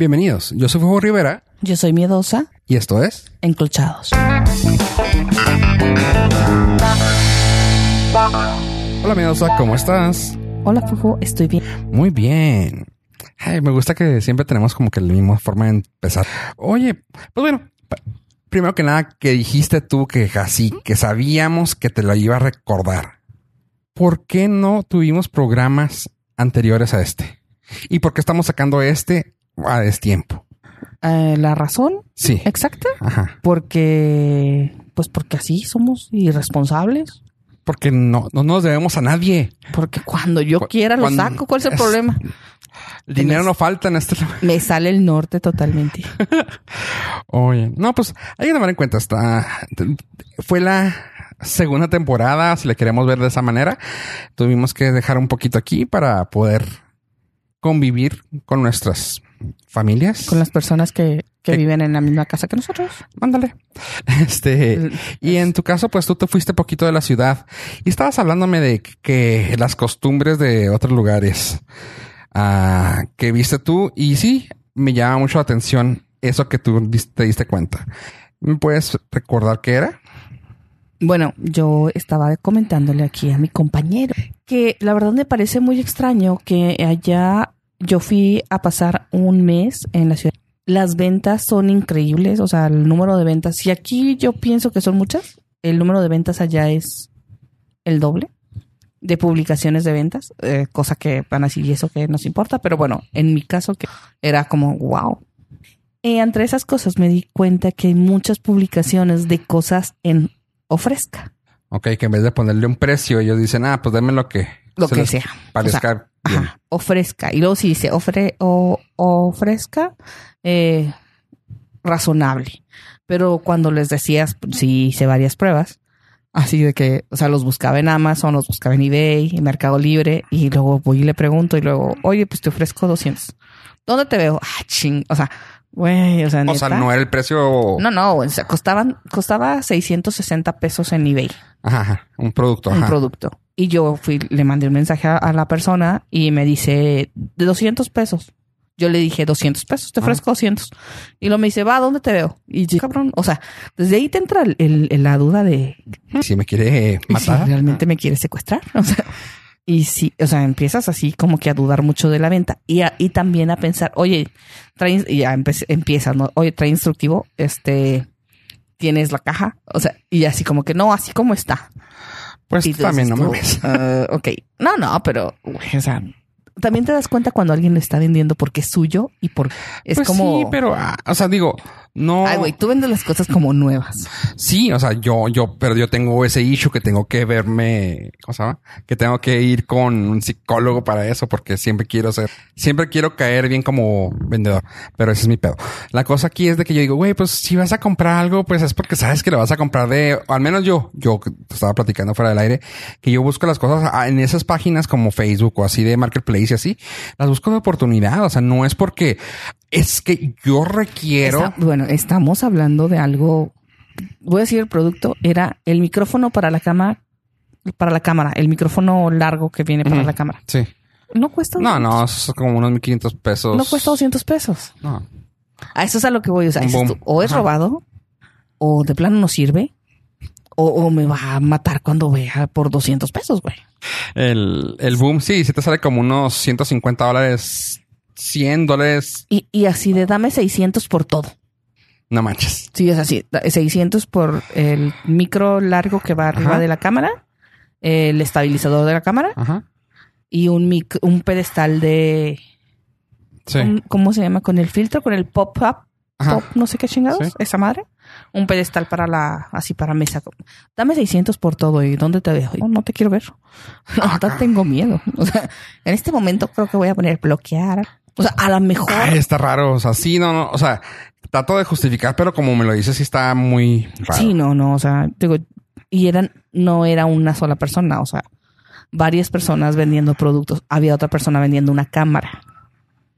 Bienvenidos, yo soy Fuego Rivera Yo soy miedosa, y esto es... enclochados. Hola Miedosa, ¿cómo estás? Hola, Fufu, estoy bien. Muy bien. Ay, me gusta que siempre tenemos como que la misma forma de empezar. Oye, pues bueno, primero que nada, que dijiste tú que así, que sabíamos que te lo iba a recordar. ¿Por qué no tuvimos programas anteriores a este? ¿Y por qué estamos sacando este a destiempo? Eh, la razón Sí. exacta, Ajá. porque, pues porque así somos irresponsables. Porque no, no nos debemos a nadie. Porque cuando yo Cu- quiera lo saco. ¿Cuál es el es- problema? El dinero no falta en este. Me sale el norte totalmente. Oye, no, pues hay que tomar en cuenta, está, fue la segunda temporada, si la queremos ver de esa manera, tuvimos que dejar un poquito aquí para poder convivir con nuestras familias. Con las personas que, que ¿Qué? viven en la misma casa que nosotros. Ándale. Este, y en tu caso, pues tú te fuiste poquito de la ciudad y estabas hablándome de que las costumbres de otros lugares ah, que viste tú y sí, me llama mucho la atención eso que tú te diste cuenta. ¿Me puedes recordar qué era? Bueno, yo estaba comentándole aquí a mi compañero que la verdad me parece muy extraño que allá yo fui a pasar un mes en la ciudad. Las ventas son increíbles, o sea, el número de ventas. Si aquí yo pienso que son muchas, el número de ventas allá es el doble de publicaciones de ventas, eh, cosa que van a decir, y eso que nos importa, pero bueno, en mi caso que era como, wow. Y entre esas cosas me di cuenta que hay muchas publicaciones de cosas en ofrezca, Ok, que en vez de ponerle un precio, ellos dicen, ah, pues denme lo que, lo se que les sea. parezca bien. Ajá, ofrezca. Y luego si dice ofre, o, ofrezca, eh, razonable. Pero cuando les decías, sí hice varias pruebas, así de que, o sea, los buscaba en Amazon, los buscaba en eBay, en Mercado Libre, y luego voy y le pregunto, y luego, oye, pues te ofrezco 200. ¿Dónde te veo? Ah, ching. O sea, güey, o sea, O sea, no era el precio. No, no, o sea, costaban, costaba 660 pesos en eBay Ajá, ajá, un producto. un Ajá. producto. Y yo fui, le mandé un mensaje a, a la persona y me dice de 200 pesos. Yo le dije 200 pesos, te Ah. ofrezco 200. Y luego me dice, va, ¿dónde te veo? Y yo, cabrón, o sea, desde ahí te entra el- el- la duda de Si me quiere si matar. realmente me quiere secuestrar. O sea, y sí, o sea, empiezas así como que a dudar mucho de la venta y, a- y también a pensar, oye, trae, y ya empiezas, ¿no? Oye, trae instructivo, este, tienes la caja, o sea, y así como que no, así como está. Pues tú también no mames. ah, ok. No, no, pero, o sea, también te das cuenta cuando alguien lo está vendiendo porque es suyo y por es Pues como. sí, pero, ah, o sea, digo, no. Ay, güey, tú vendes las cosas como nuevas. Sí, o sea, yo, yo, pero yo tengo ese issue que tengo que verme, ¿cómo se llama? Que tengo que ir con un psicólogo para eso, porque siempre quiero ser, siempre quiero caer bien como vendedor, pero ese es mi pedo. La cosa aquí es de que yo digo, güey, pues si vas a comprar algo, pues es porque sabes que lo vas a comprar de, al menos yo, yo estaba platicando fuera del aire, que yo busco las cosas ah, en esas páginas como Facebook o así de Marketplace y así, las busco de oportunidad, o sea, no es porque es que yo requiero. Está- bueno, estamos hablando de algo. Voy a decir el producto era el micrófono para la cámara, para la cámara, el micrófono largo que viene para la cámara. Sí. No cuesta. No, no, eso es como unos 1500 pesos. No cuesta 200 pesos. No. A eso es a lo que voy. O sea, boom. tú, o es Ajá. robado, o de plano no sirve, o, o me va a matar cuando vea por 200 pesos, güey. El, el boom, sí, sí te sale como unos 150 dólares, 100 dólares. Y, y así de dame 600 por todo. No manches. Sí, es así. da- 600 por el micro largo que va arriba Ajá. de la cámara, el estabilizador de la cámara Ajá. y un, mic- un pedestal de... Sí. un- ¿Cómo se llama? Con el filtro, con el pop-up. Pop, no sé qué chingados, Sí. esa madre. Un pedestal para la, así para mesa. Dame 600 por todo y ¿dónde te veo? No, no te quiero ver. Ah, No, tengo miedo. O sea, en este momento creo que voy a poner bloquear. O sea, a lo mejor. Ay, está raro. O sea, sí, no, no. O sea, trato de justificar, pero como me lo dices, sí está muy raro. Sí, no, no. O sea, digo, y eran, no era una sola persona. O sea, varias personas vendiendo productos. Había otra persona vendiendo una cámara.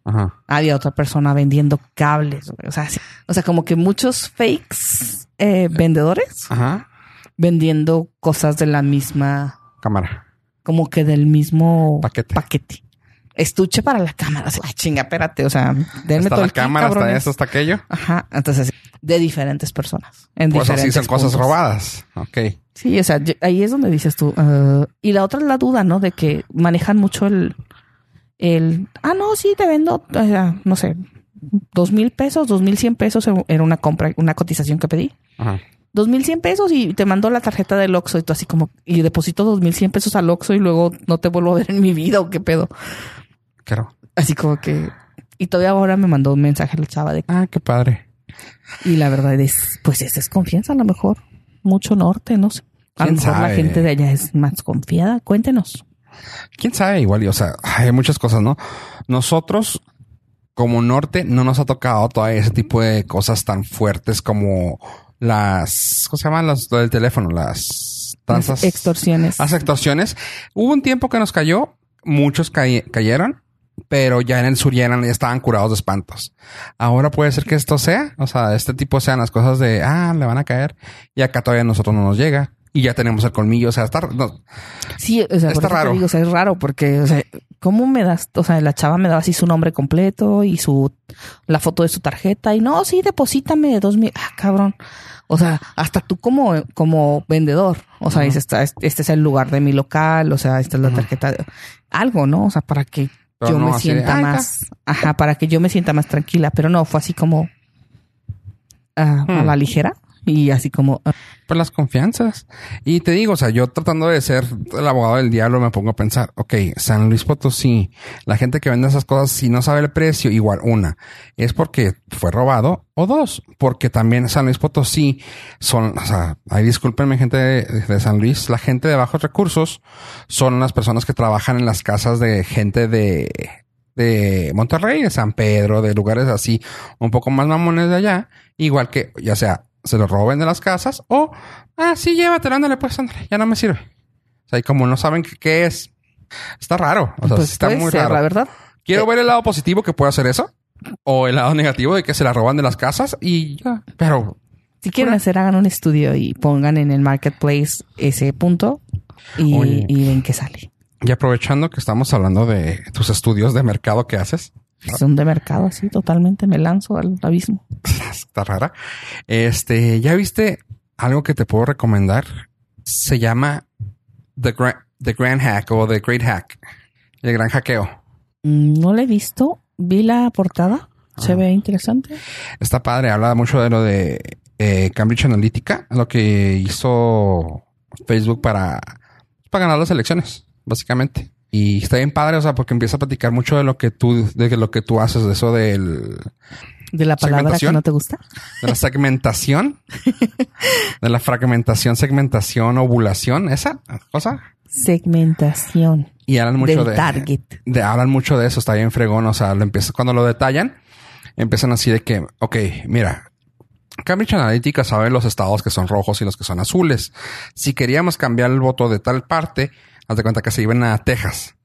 Ajá. Había otra persona vendiendo cables. O sea, sí. o sea, como que muchos fakes eh, vendedores Ajá. vendiendo cosas de la misma, Cámara. como que del mismo Paquete. paquete. Estuche para la cámara. O sea, ay, chinga, espérate, o sea, denme Hasta todo la el kit, cámara, hasta esto, hasta aquello. Ajá, entonces de diferentes personas. En Pues así diferentes son cosas robadas. Ok. Sí, o sea, yo- ahí es donde dices tú. ah, y la otra es la duda, ¿no? De que manejan mucho el, el, ah, no, sí, te vendo, ah, no sé, dos mil pesos, dos mil cien pesos era una compra, una cotización que pedí. Ajá. Dos mil cien pesos y te mandó la tarjeta del Oxxo y tú así como, y deposito dos mil cien pesos al Oxxo y luego no te vuelvo a ver en mi vida o qué pedo. Claro. Así como que, y todavía ahora me mandó un mensaje la chava de, Ah, qué padre. y la verdad es, pues es desconfianza a lo mejor, mucho norte, no sé. A lo ¿Quién mejor la sabe? gente de allá es más confiada. Cuéntenos. quién sabe igual y o sea hay muchas cosas no nosotros como norte no nos ha tocado todavía ese tipo de cosas tan fuertes como las cómo se llaman las del teléfono las tantas extorsiones. las extorsiones hubo un tiempo que nos cayó muchos cayeron pero ya en el sur ya, eran, ya estaban curados de espantos. Ahora puede ser que esto sea, o sea, este tipo sean las cosas de, ah, le van a caer y acá todavía a nosotros no nos llega y ya tenemos el colmillo, o sea, está, no, Sí, o sea, Está raro. digo, o sea, es raro porque, o sea, ¿cómo me das? O sea, la chava me daba así su nombre completo y su, la foto de su tarjeta y no, sí, deposítame de dos mil. Ah, cabrón. O sea, hasta tú como, como vendedor, o sea, dices, "Esta- este es el lugar de mi local, o sea, esta es la tarjeta, de-". algo, ¿no? O sea, para que Pero yo no me de, sienta "Ay, más, ajá, para que yo me sienta más tranquila, pero no, fue así como ah, a Hmm. la ligera y así como, Pues las confianzas. Y te digo, o sea, yo tratando de ser el abogado del diablo me pongo a pensar, ok, San Luis Potosí, la gente que vende esas cosas, si no sabe el precio, igual, una, es porque fue robado, o dos, porque también San Luis Potosí son, o sea, ay, discúlpenme gente de, de San Luis, la gente de bajos recursos son las personas que trabajan en las casas de gente de, de Monterrey, de San Pedro, de lugares así, un poco más mamones de allá, igual que, ya sea, se lo roben de las casas o, ah, sí, llévatelo, ándale, pues, ándale, ya no me sirve. O sea, y como no saben qué, es, está raro. O sea, pues está muy ser, raro. la verdad. Quiero ver el lado positivo que puede hacer eso o el lado negativo de que se la roban de las casas y ya. Pero Si quieren hacer, hagan un estudio y pongan en el marketplace ese punto y, Oye. y ven qué sale. y aprovechando que estamos hablando de tus estudios de mercado que haces, Son de mercado así, totalmente me lanzo al abismo. está rara. Este, ¿ya viste algo que te puedo recomendar? Se llama The, Gra- The Grand Hack o The Great Hack. El gran hackeo. Mm, No lo he visto. Vi la portada. Se Ah. ve interesante. Está padre, habla mucho de lo de eh, Cambridge Analytica, lo que hizo Facebook para, para ganar las elecciones, básicamente. Y está bien padre, o sea, porque empieza a platicar mucho de lo que tú, de lo que tú haces, de eso del, De la palabra que no te gusta. de la segmentación, de la fragmentación, segmentación, ovulación, esa cosa. Segmentación Y hablan mucho del de, target. de- hablan mucho de eso, está bien fregón, o sea, lo empieza, cuando lo detallan, empiezan así de que, ok, mira, Cambridge Analytica sabe los estados que son rojos y los que son azules. Si queríamos cambiar el voto de tal parte, haz de cuenta que se iban a Texas.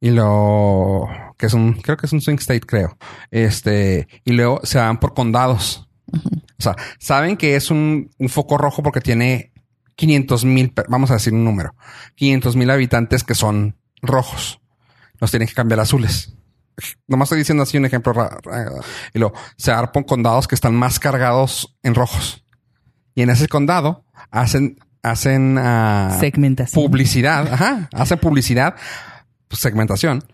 Y lo que es un, creo que es un swing state, creo. Este, y luego se van por condados. O sea, saben que es un, un foco rojo porque tiene 500 mil, vamos a decir un número, 500 mil habitantes que son rojos. Los tienen que cambiar a azules. Nomás estoy diciendo así un ejemplo. Y luego se por condados que están más cargados en rojos. Y en ese condado hacen, hacen ah, Segmentación. publicidad, ajá, hacen publicidad, pues, segmentación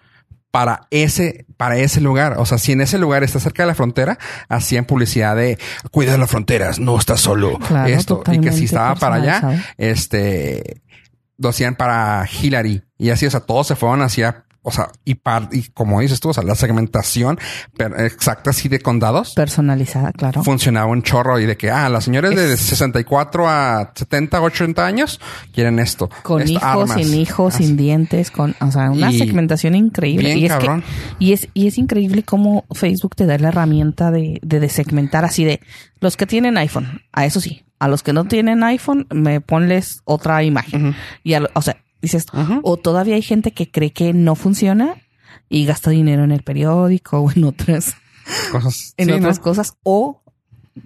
para ese, para ese lugar. O sea, si en ese lugar está cerca de la frontera, hacían publicidad de cuida las fronteras, no estás solo. Claro, Esto. Y que si estaba para allá, este, lo hacían para Hillary. Y así, o sea, todos se fueron hacia, o sea, y, par- y como dices tú, o sea, la segmentación per- exacta así de condados Personalizada, claro. funcionaba un chorro y de que, ah, las señores de 64 a 70, 80 años quieren esto. Con Esto, hijos, armas. sin hijos, Así. sin dientes, con, o sea, una Y segmentación increíble. bien y es cabrón. que, y es, y es increíble cómo Facebook te da la herramienta de, de, de segmentar así de los que tienen iPhone, a eso sí, a los que no tienen iPhone, me ponles otra imagen. Y a o sea, dices, Ujú. o todavía hay gente que cree que no funciona y gasta dinero en el periódico o en otras, Cosas. en sí, otras ¿no? cosas, o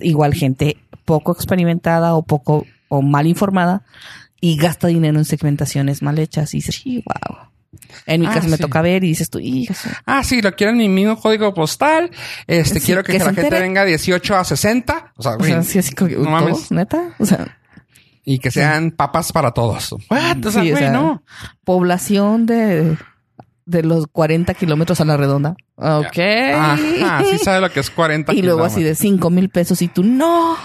igual gente poco experimentada o poco o mal informada y gasta dinero en segmentaciones mal hechas y dices, sí, wow. En mi Ah, caso me toca ver y dices tú, hijo, Ah, sí, lo quiero en mi mismo código postal. Este, Sí, quiero que, que la gente venga 18 a 60. O sea, o sea, sí, así como, no mames. ¿Neta? O sea, Y que sean papas para todos. What? O sea, Sí, o sea, no. población de, de los 40 kilómetros a la redonda. Ok. Ajá, sí sabe lo que es 40 y luego así de 5 mil pesos y tú, no,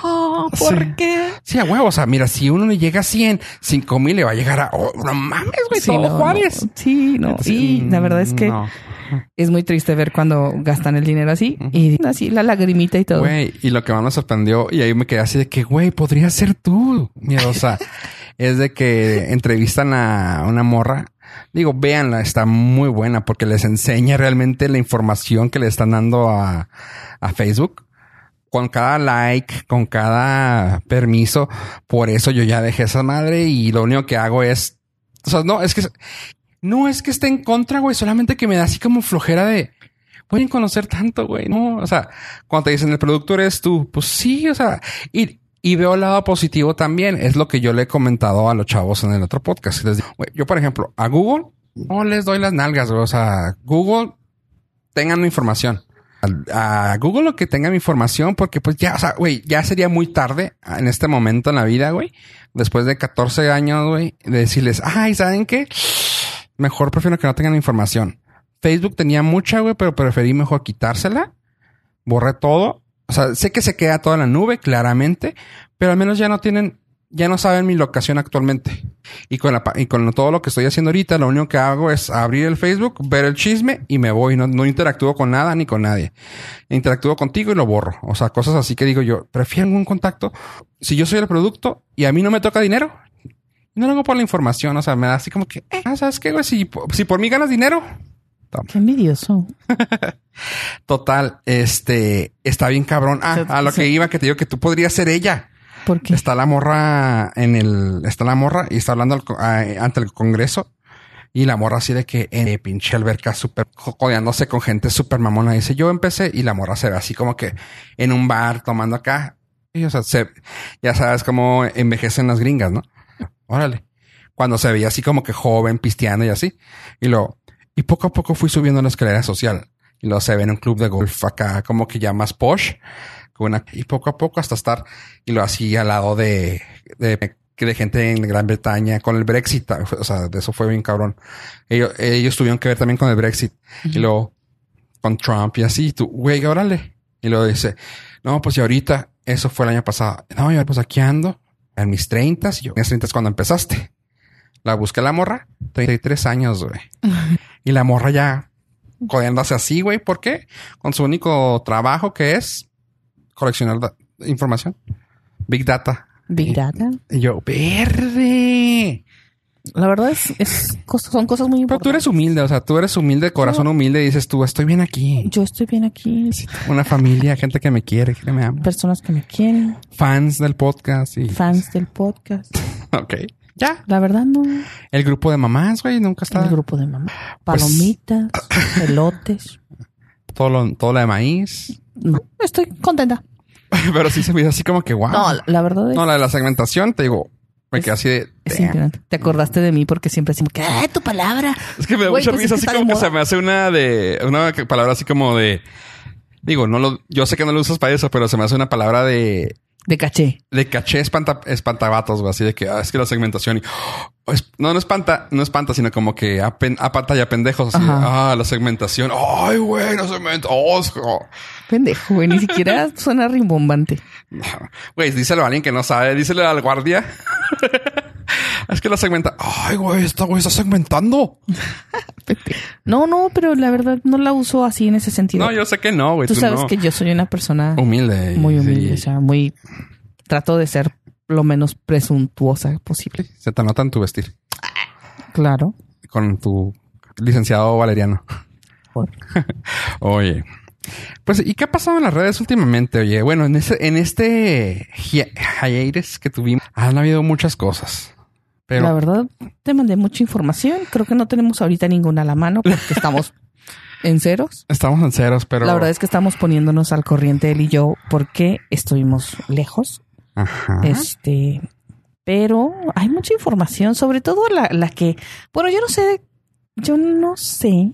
¿por Sí. qué? Sí, a huevo. O sea, mira, si uno le llega a 100, 5 mil le va a llegar a... Oh, no mames, güey, Sí, todo no, Juárez. no. Sí, no. Sí, la verdad es que No. es muy triste ver cuando gastan el dinero así y así la lagrimita y todo. Güey, y lo que más me sorprendió, y ahí me quedé así de que, güey, podría ser tú, miedosa. es de que entrevistan a una morra. Digo, véanla, está muy buena porque les enseña realmente la información que le están dando a, a Facebook. Con cada like, con cada permiso. Por eso yo ya dejé esa madre y lo único que hago es... O sea, no, es que... No es que esté en contra, güey. Solamente que me da así como flojera de... Pueden conocer tanto, güey. No, o sea, cuando te dicen el productor eres tú, pues sí, o sea, y, y veo el lado positivo también. Es lo que yo le he comentado a los chavos en el otro podcast. Yo, por ejemplo, a Google no les doy las nalgas, güey. O sea, Google tengan mi información. A, Google lo que tenga mi información, porque pues ya, o sea, güey, ya sería muy tarde en este momento en la vida, güey. Después de 14 años, güey, de decirles, ay, ¿saben qué? Mejor prefiero que no tengan información. Facebook tenía mucha, güey, pero preferí mejor quitársela. Borré todo. O sea, sé que se queda toda la nube, claramente, pero al menos ya no tienen, ya no saben mi locación actualmente. Y con la, y con todo lo que estoy haciendo ahorita, lo único que hago es abrir el Facebook, ver el chisme y me voy. No, no interactúo con nada ni con nadie. Interactúo contigo y lo borro. O sea, cosas así que digo yo, prefiero un contacto. Si yo soy el producto y a mí no me toca dinero, no lo hago por la información. O sea, me da así como que, eh, ¿sabes qué, güey? Si, si por mí ganas dinero, Qué envidioso. Total, este está bien cabrón. Ah, a lo que iba, que te digo que tú podrías ser ella. Porque Está la morra en el, está la morra y está hablando al ah, ante el Congreso. Y la morra así de que en eh, pinche alberca súper codeándose con gente súper mamona. Dice, yo empecé y la morra se ve así como que en un bar tomando acá. Y, o sea, se, ya sabes cómo envejecen las gringas, ¿no? Órale. Cuando se veía así como que joven, pisteando y así. Y lo, y poco a poco fui subiendo la escalera social. Y luego se ve en un club de golf acá, como que ya más posh. con una- y poco a poco hasta estar, y lo así al lado de, de, de gente en Gran Bretaña con el Brexit. O sea, de eso fue bien cabrón. Ellos, ellos tuvieron que ver también con el Brexit. Y luego con Trump y así. Y tú, güey, órale. Y luego dice, no, pues y ahorita, eso fue el año pasado. No, yo pues aquí ando en mis 30 y yo en mis 30 es cuando empezaste. La busqué la morra, 33 años, güey. y la morra ya codeándose así, güey. ¿Por qué? Con su único trabajo que es coleccionar información. Big Data. Big Data. Y yo, verde. La verdad es, es son cosas muy Pero importantes. tú eres humilde, o sea, tú eres humilde, corazón humilde y dices tú, estoy bien aquí. Yo estoy bien aquí. Una familia, gente que me quiere, que me ama. Personas que me quieren, Fans del podcast y... fans del podcast. Ok. Ya. La verdad no. El grupo de mamás, güey, nunca está... El grupo de mamá. Pues- Palomitas, elotes. Todo lo, todo lo de maíz. No, estoy contenta. Pero sí se me hizo así como que, wow. No, la- verdad es, No, la de la segmentación, te digo, me quedé así de... es. Te acordaste de mí porque siempre decimos que ¡ah, tu palabra! Es que me da mucha pues risa, así como que se me hace una de... Una palabra así como de... Digo, no lo... Yo sé que no lo usas para eso, pero se me hace una palabra de... De caché. De caché espanta, espantabatos, güey. Así de que, ah, es que la segmentación y... oh, es- no, no espanta, no espanta, sino como que a, pen- a pantalla pendejos. Así de, ah, la segmentación. Ay, güey, la segmentación. Oh, oh. Pendejo, güey. Ni siquiera suena rimbombante. Güey, díselo a alguien que no sabe. Díselo al guardia. es que la segmenta... Ay, güey, esta güey está segmentando. No, no, pero la verdad no la uso así en ese sentido. No, yo sé que no, güey. Tú sabes no. que yo soy una persona Humilde. muy sí. humilde, o sea, muy... Trato de ser lo menos presuntuosa posible. Se te nota en tu vestir. Claro. Con tu licenciado Valeriano. Por- Oye. Pues, ¿y qué ha pasado en las redes últimamente? Oye, bueno, en, ese, en este hi- hiatus que tuvimos, han habido muchas cosas. Pero La verdad, te mandé mucha información. Creo que no tenemos ahorita ninguna a la mano porque estamos en ceros. estamos en ceros, pero... La verdad es que estamos poniéndonos al corriente él y yo porque estuvimos lejos. Ajá. Este, pero hay mucha información, sobre todo la, la que, bueno, yo no sé yo no sé.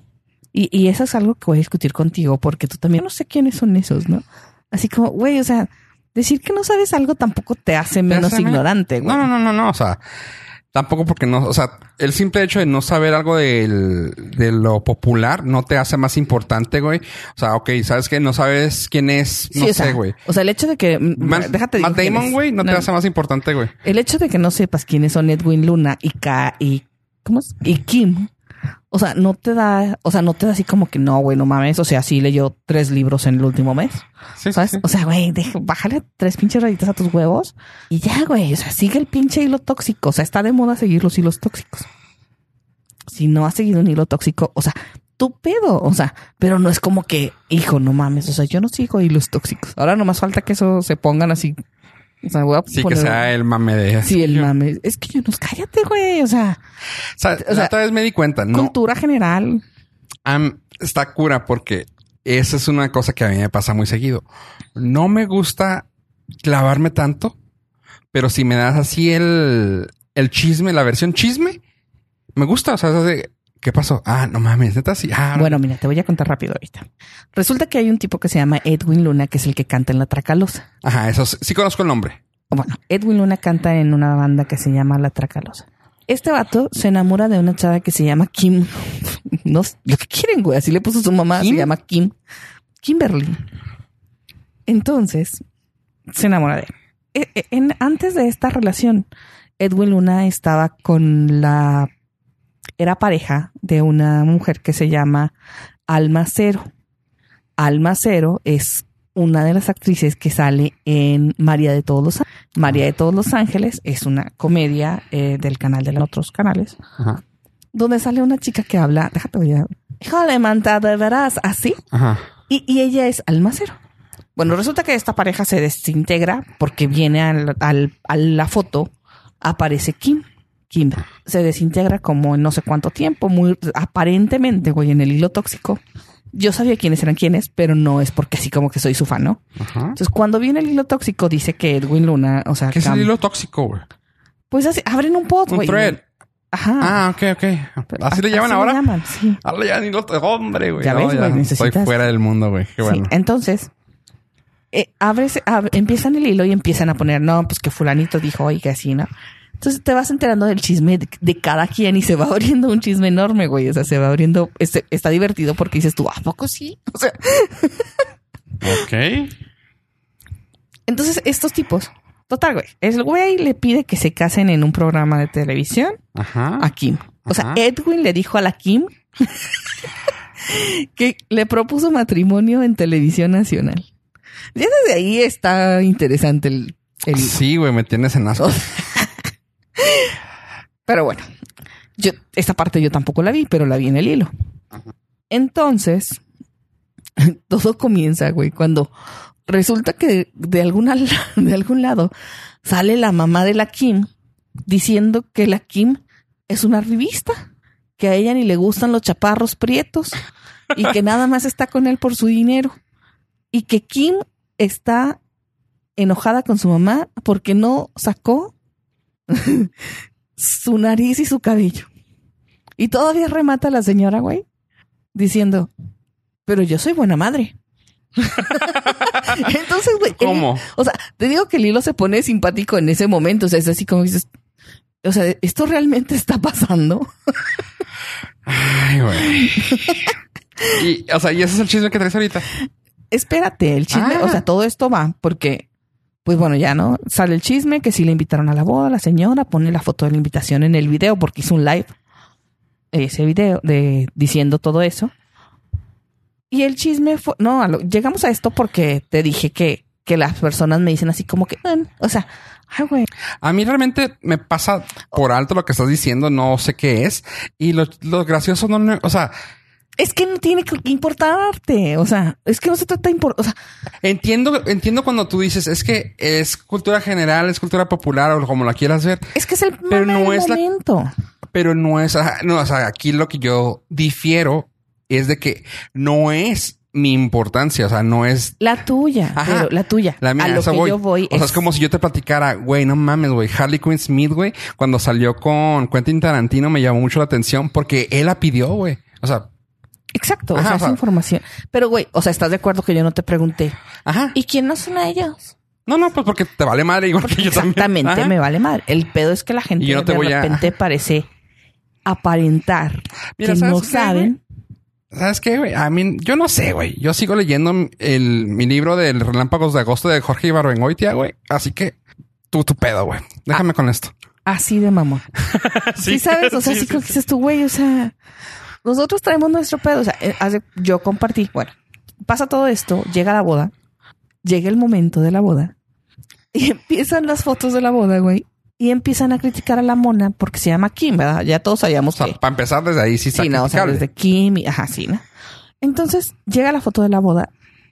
Y, y eso es algo que voy a discutir contigo porque tú también no sé quiénes son esos, ¿no? Así como, güey, o sea, decir que no sabes algo tampoco te hace menos hace ignorante, güey. No, no, no, no, no. O sea, tampoco porque no, o sea, el simple hecho de no saber algo del, de lo popular no te hace más importante, güey. O sea, ok, sabes que no sabes quién es, no Sí, o sea, sé, güey. O sea, el hecho de que. Man- déjate Matt Damon, güey, no, te hace más importante, güey. El hecho de que no sepas quiénes son Edwin Luna y Ka y ¿cómo es? y Kim, o sea, no te da, o sea, no te da así como que no, güey, no mames, o sea, sí leyó tres libros en el último mes, Sí, ¿sabes? sí. O sea, güey, bájale tres pinches rayitas a tus huevos y ya, güey, o sea, sigue el pinche hilo tóxico, o sea, está de moda seguir los hilos tóxicos. Si no has seguido un hilo tóxico, o sea, tu pedo, o sea, pero no es como que, hijo, no mames, o sea, yo no sigo hilos tóxicos. Ahora nomás falta que eso se pongan así. O sea, voy a Sí, que sea el mame de... Sí, el mame. Es que yo no, cállate, güey. O sea, O sea, o sea, la otra vez me di cuenta, no, cultura general. está cura porque esa es una cosa que a mí me pasa muy seguido. No me gusta clavarme tanto, pero si me das así el, el chisme, la versión chisme, me gusta. O sea, es de, ¿qué pasó? Ah, no mames, neta sí. Ah, Bueno, mira, te voy a contar rápido ahorita. Resulta que hay un tipo que se llama Edwin Luna, que es el que canta en La Tracalosa. Ajá, eso sí, sí conozco el nombre. Bueno, Edwin Luna canta en una banda que se llama La Tracalosa. Este vato se enamora de una chava que se llama Kim. No, lo que quieren, güey. Así le puso su mamá. ¿Kim? Se llama Kim. Kimberly. Entonces, se enamora de él. E- e- en- antes de esta relación, Edwin Luna estaba con la... Era pareja de una mujer que se llama Alma Cero. Alma Cero es una de las actrices que sale en María de todos los María de todos los Ángeles es una comedia eh, del canal de los otros canales Ajá. donde sale una chica que habla déjate voy a híjole manta de veras así Ajá. y, y ella es almacero bueno resulta que esta pareja se desintegra porque viene al, al- a la foto aparece Kim Kim se desintegra como en no sé cuánto tiempo muy aparentemente güey en el hilo tóxico yo sabía quiénes eran quiénes, pero no es porque así como que soy su fan, ¿no? Ajá. Entonces, cuando viene el hilo tóxico, dice que Edwin Luna, o sea, ¿Qué es el hilo tóxico, güey? pues así, abren un pod, Un güey. thread. Ajá. Ah, ok, ok. Pero ¿Así le así llaman ahora? llaman, sí. Ahora ya ni lo... Hombre, güey. Ya No, ves, güey, Estoy necesitas- fuera del mundo, güey. Qué Sí, bueno. Entonces, eh, abres, ab- empiezan el hilo y empiezan a poner, no, pues que fulanito dijo, oiga, así, ¿no? Entonces te vas enterando del chisme de, de cada quien y se va abriendo un chisme enorme, güey. O sea, se va abriendo, este, está divertido porque dices tú, ¿a poco sí? O sea, Ok. entonces estos tipos, total, güey, el güey le pide que se casen en un programa de televisión Ajá. a Kim. O sea. Edwin le dijo a la Kim que le propuso matrimonio en televisión nacional. Ya desde ahí está interesante el, el- Sí, güey, me tienes en asco. Pero bueno, yo esta parte yo tampoco la vi, pero la vi en el hilo. Entonces, todo comienza, güey, cuando resulta que de, alguna, de algún lado sale la mamá de la Kim diciendo que la Kim es una revista, que a ella ni le gustan los chaparros prietos y que nada más está con él por su dinero y que Kim está enojada con su mamá porque no sacó su nariz y su cabello. Y todavía remata la señora, güey, diciendo, pero yo soy buena madre. Entonces, güey, ¿Cómo? o sea, te digo que el hilo se pone simpático en ese momento. O sea, es así como dices, o sea, ¿esto realmente está pasando? Ay, güey. Y, o sea, y ese es el chisme que traes ahorita. Espérate, el chisme, Ah. o sea, todo esto va porque, pues bueno, ya no sale el chisme que sí le invitaron a la boda, la señora pone la foto de la invitación en el video porque hizo un live, ese video de diciendo todo eso. Y el chisme fue, no, llegamos a esto porque te dije que, que las personas me dicen así como que, "Ah", o sea, güey, A mí realmente me pasa por alto lo que estás diciendo, no sé qué es. Y lo, lo gracioso no- o sea, es que no tiene que importarte, o sea, es que no se trata de impor- o sea, entiendo, entiendo cuando tú dices, es que es cultura general, es cultura popular o como la quieras ver, es que es el Pero no es la- momento. pero no es, no, o sea, aquí lo que yo difiero es de que no es mi importancia, o sea, no es La tuya, Ajá. pero la tuya. la mía. a lo eso que voy. yo voy O sea, es como si yo te platicara, güey, no mames, güey, Harley Quinn Smith, güey, cuando salió con Quentin Tarantino me llamó mucho la atención porque él la pidió, güey. O sea, Exacto, o Ajá, sea, o es sea- información. Pero, güey, o sea, ¿estás de acuerdo que yo no te pregunté? ajá. ¿Y quién no son ellos? No, no, pues porque te vale madre igual que yo también. Exactamente, me vale mal. El pedo es que la gente no de a- repente parece aparentar Mira, que ¿sabes no qué, saben. ¿Sabes qué, güey? A mí, yo no sé, güey. Yo sigo leyendo el, mi libro del Relámpagos de Agosto de Jorge Ibarbengoitia, güey. Así que tú, tu pedo, güey. Déjame con esto. Así de mamón. Sí, sabes, o sea, sí, sí, como que dices tú, güey, o sea, nosotros traemos nuestro pedo. O sea, eh, hace- yo compartí, bueno, pasa todo esto, llega la boda, llega el momento de la boda y empiezan las fotos de la boda, güey. Y empiezan a criticar a la mona porque se llama Kim, ¿verdad? Ya todos sabíamos O sea, que. para empezar desde ahí sí está Sí, no, o sea, desde Kim y ajá, sí, ¿no? Entonces llega la foto de la boda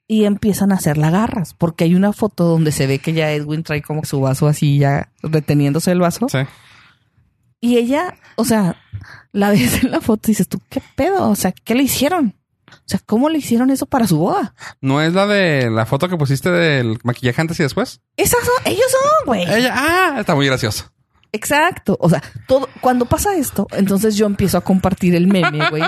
y empiezan a hacer garras porque hay una foto donde se ve que ya Edwin trae como su vaso así ya reteniéndose el vaso Sí. Y ella, o sea, la ves en la foto y dices tú, ¿qué pedo? O sea, ¿qué le hicieron? O sea, ¿cómo le hicieron eso para su boda? ¿No es la de la foto que pusiste del maquillaje antes y después? Esas son, ellos son, güey. Ella, ah, está muy gracioso. Exacto. O sea, todo, cuando pasa esto, entonces yo empiezo a compartir el meme, güey.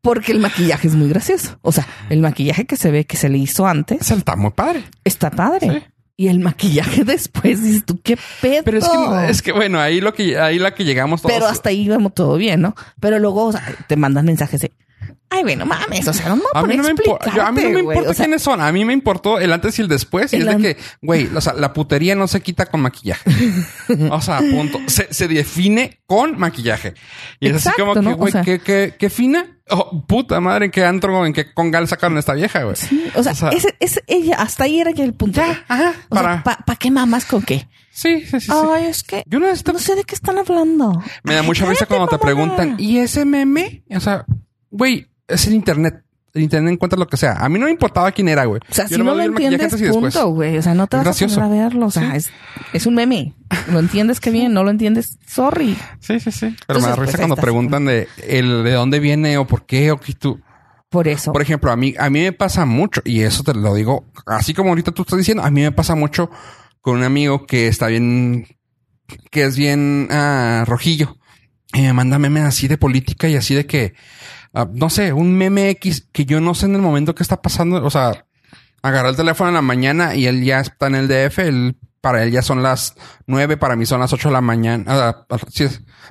Porque el maquillaje es muy gracioso. O sea, el maquillaje que se ve que se le hizo antes está muy padre. está padre. Sí. Y el maquillaje después, dices tú, qué pedo. Pero es que, es que bueno, ahí lo que, ahí la que llegamos todos. Pero hasta ahí vamos todo bien, ¿no? Pero luego, o sea, te mandan mensajes de, ay, güey, no mames, o sea, no a mí no me, impo- explicarte, yo- a mí no me importa O sea, quiénes son. A mí me importó el antes y el después. Y El es de que, güey, o sea, la putería no se quita con maquillaje. o sea, punto. Se, se define con maquillaje. Y es así como que, güey, sea- ¿qué, qué, qué fina? Oh, puta madre, ¿en qué antro, en qué congal sacaron esta vieja, güey? Sí, o sea, ese, ese, ella, hasta ahí era ya el punto. Ya, ajá, O para... sea, ¿para qué mamas con qué? sí, sí, sí, sí. Ay, es que Yo no sé de qué están hablando. Me da mucha risa cuando te preguntan, ¿y ese meme? O sea, güey, es el internet. Internet encuentra lo que sea. A mí no me importaba quién era, güey. O sea, Yo si no lo entiendes, punto, güey. O sea, no te Es vas gracioso. a poner a verlo. O sea, es, es un meme. Lo entiendes que bien, no lo entiendes, sorry. Sí, sí, sí. Pero me da pues, risa ahí cuando preguntan de el de dónde viene o por qué o qué tú. Por eso. Por ejemplo, a mí, a mí me pasa mucho, y eso te lo digo, así como ahorita tú estás diciendo, a mí me pasa mucho con un amigo que está bien, que es bien ah, rojillo. Y me manda memes así de política y así de que, ah, no sé, un meme X que yo no sé en el momento que está pasando. O sea, agarró el teléfono en la mañana y él ya está en el DF. Él, para él ya son las nueve, para mí son las ocho de la mañana. Ah, ah, sí,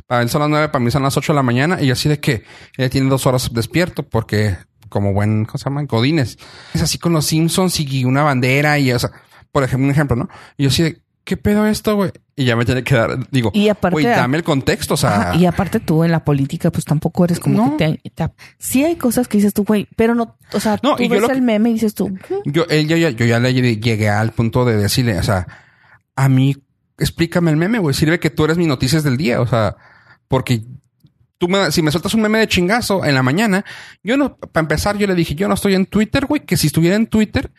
para él son las nueve, para mí son las ocho de la mañana. Y así de que él tiene dos horas despierto porque como buen, ¿cómo se llama? Godines. Es así con los Simpsons y una bandera y, o sea, por ejemplo, un ejemplo, ¿no? Y yo de, ¿qué pedo esto, güey? Y ya me tiene que dar, digo, Y aparte- güey, dame el contexto, o sea, Ajá, y aparte tú en la política, pues tampoco eres como No. que te, te- Sí hay cosas que dices tú, güey, pero no, o sea, No, tú y yo ves que- el meme y dices tú, "Mm, Yo, él, yo, ya- yo ya le llegué al punto de decirle, o sea, a mí, explícame el meme, güey. Sirve que tú eres mis noticias del día, o sea, porque tú me, si me sueltas un meme de chingazo en la mañana, yo no, para empezar, yo le dije, yo no estoy en Twitter, güey, que si estuviera en Twitter,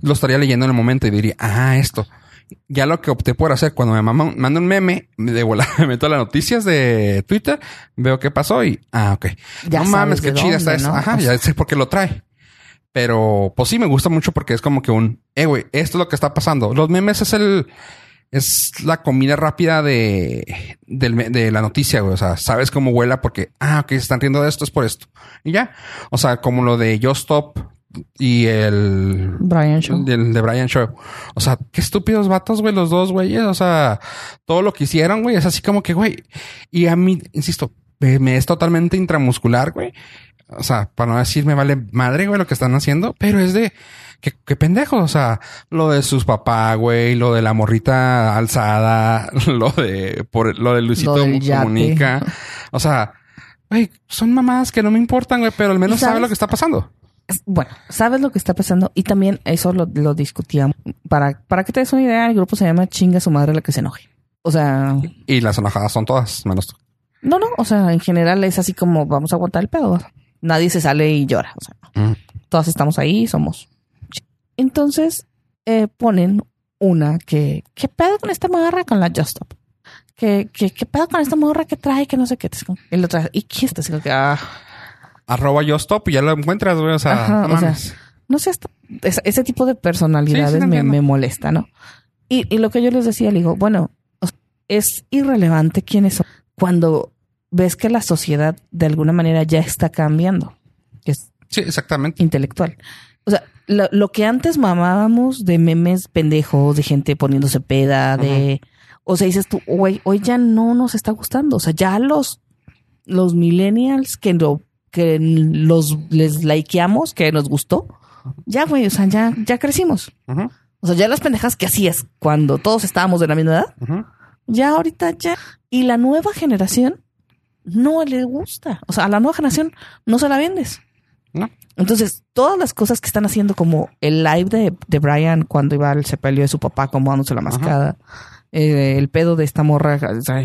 lo estaría leyendo en el momento y diría, ah, esto. Ya lo que opté por hacer cuando me manda un meme, de volada me meto a las noticias de Twitter, veo qué pasó y, ah, ok. Ya no mames, qué de chida está eso. ¿no? Ajá, O ya sé por qué lo trae. Pero, pues sí, me gusta mucho porque es como que un, eh, güey, esto es lo que está pasando. Los memes es el, es la comida rápida de, me- de la noticia, güey. O sea, sabes cómo huela porque, ah, ok, se están riendo de esto, es por esto. Y ya. O sea, como lo de Yo Stop y el, Brian Shaw. del de Brian Shaw. O sea, qué estúpidos vatos, güey, los dos, güeyes. O sea, todo lo que hicieron, güey, es así como que, güey. Y a mí, insisto, me, es totalmente intramuscular, güey. O sea, para no decir me vale madre, güey, lo que están haciendo, pero es de qué, qué pendejo. O sea, lo de sus papás, güey, lo de la morrita alzada, lo de por lo de Luisito Lo comunica. O sea, güey, son mamadas que no me importan, güey, pero al menos sabe lo que está pasando. Bueno, sabes lo que está pasando y también eso lo, lo discutíamos. Para, para que te des una idea, el grupo se llama Chinga su madre la que se enoje. O sea, Y las enojadas son todas, menos tú. no, no, o sea, en general es así como vamos a aguantar el pedo. Nadie se sale y llora. O sea, Mm. todas estamos ahí, somos. ch- Entonces eh, ponen una que, ¿qué pedo con esta morra con la Just Stop? ¿Qué, qué, qué pedo con esta morra que trae? Que no sé qué. Y lo trae. ¿Y quién está? Así que, ah, arroba yo stop y ya lo encuentras, güey. O sea, Ajá, no o sea, mames. No sé, ese, ese tipo de personalidades Sí, sí, te me, me molesta, ¿no? Y, y lo que yo les decía, le digo, bueno, es irrelevante quiénes son cuando ves que la sociedad de alguna manera ya está cambiando, es Sí, exactamente. intelectual. O sea, lo, lo que antes mamábamos de memes pendejos, de gente poniéndose peda, de... O sea, dices tú, güey, hoy ya no nos está gustando. O sea, ya los, los millennials que, lo, que los les likeamos, que nos gustó, ya, güey, o sea, ya, ya crecimos. O sea, ya las pendejas que hacías cuando todos estábamos de la misma edad, ya ahorita ya. Y la nueva generación no le gusta. O sea, a la nueva generación no se la vendes. No. Entonces, todas las cosas que están haciendo, como el live de, de Brian cuando iba al sepelio de su papá acomodándose la mascada, eh, el pedo de esta morra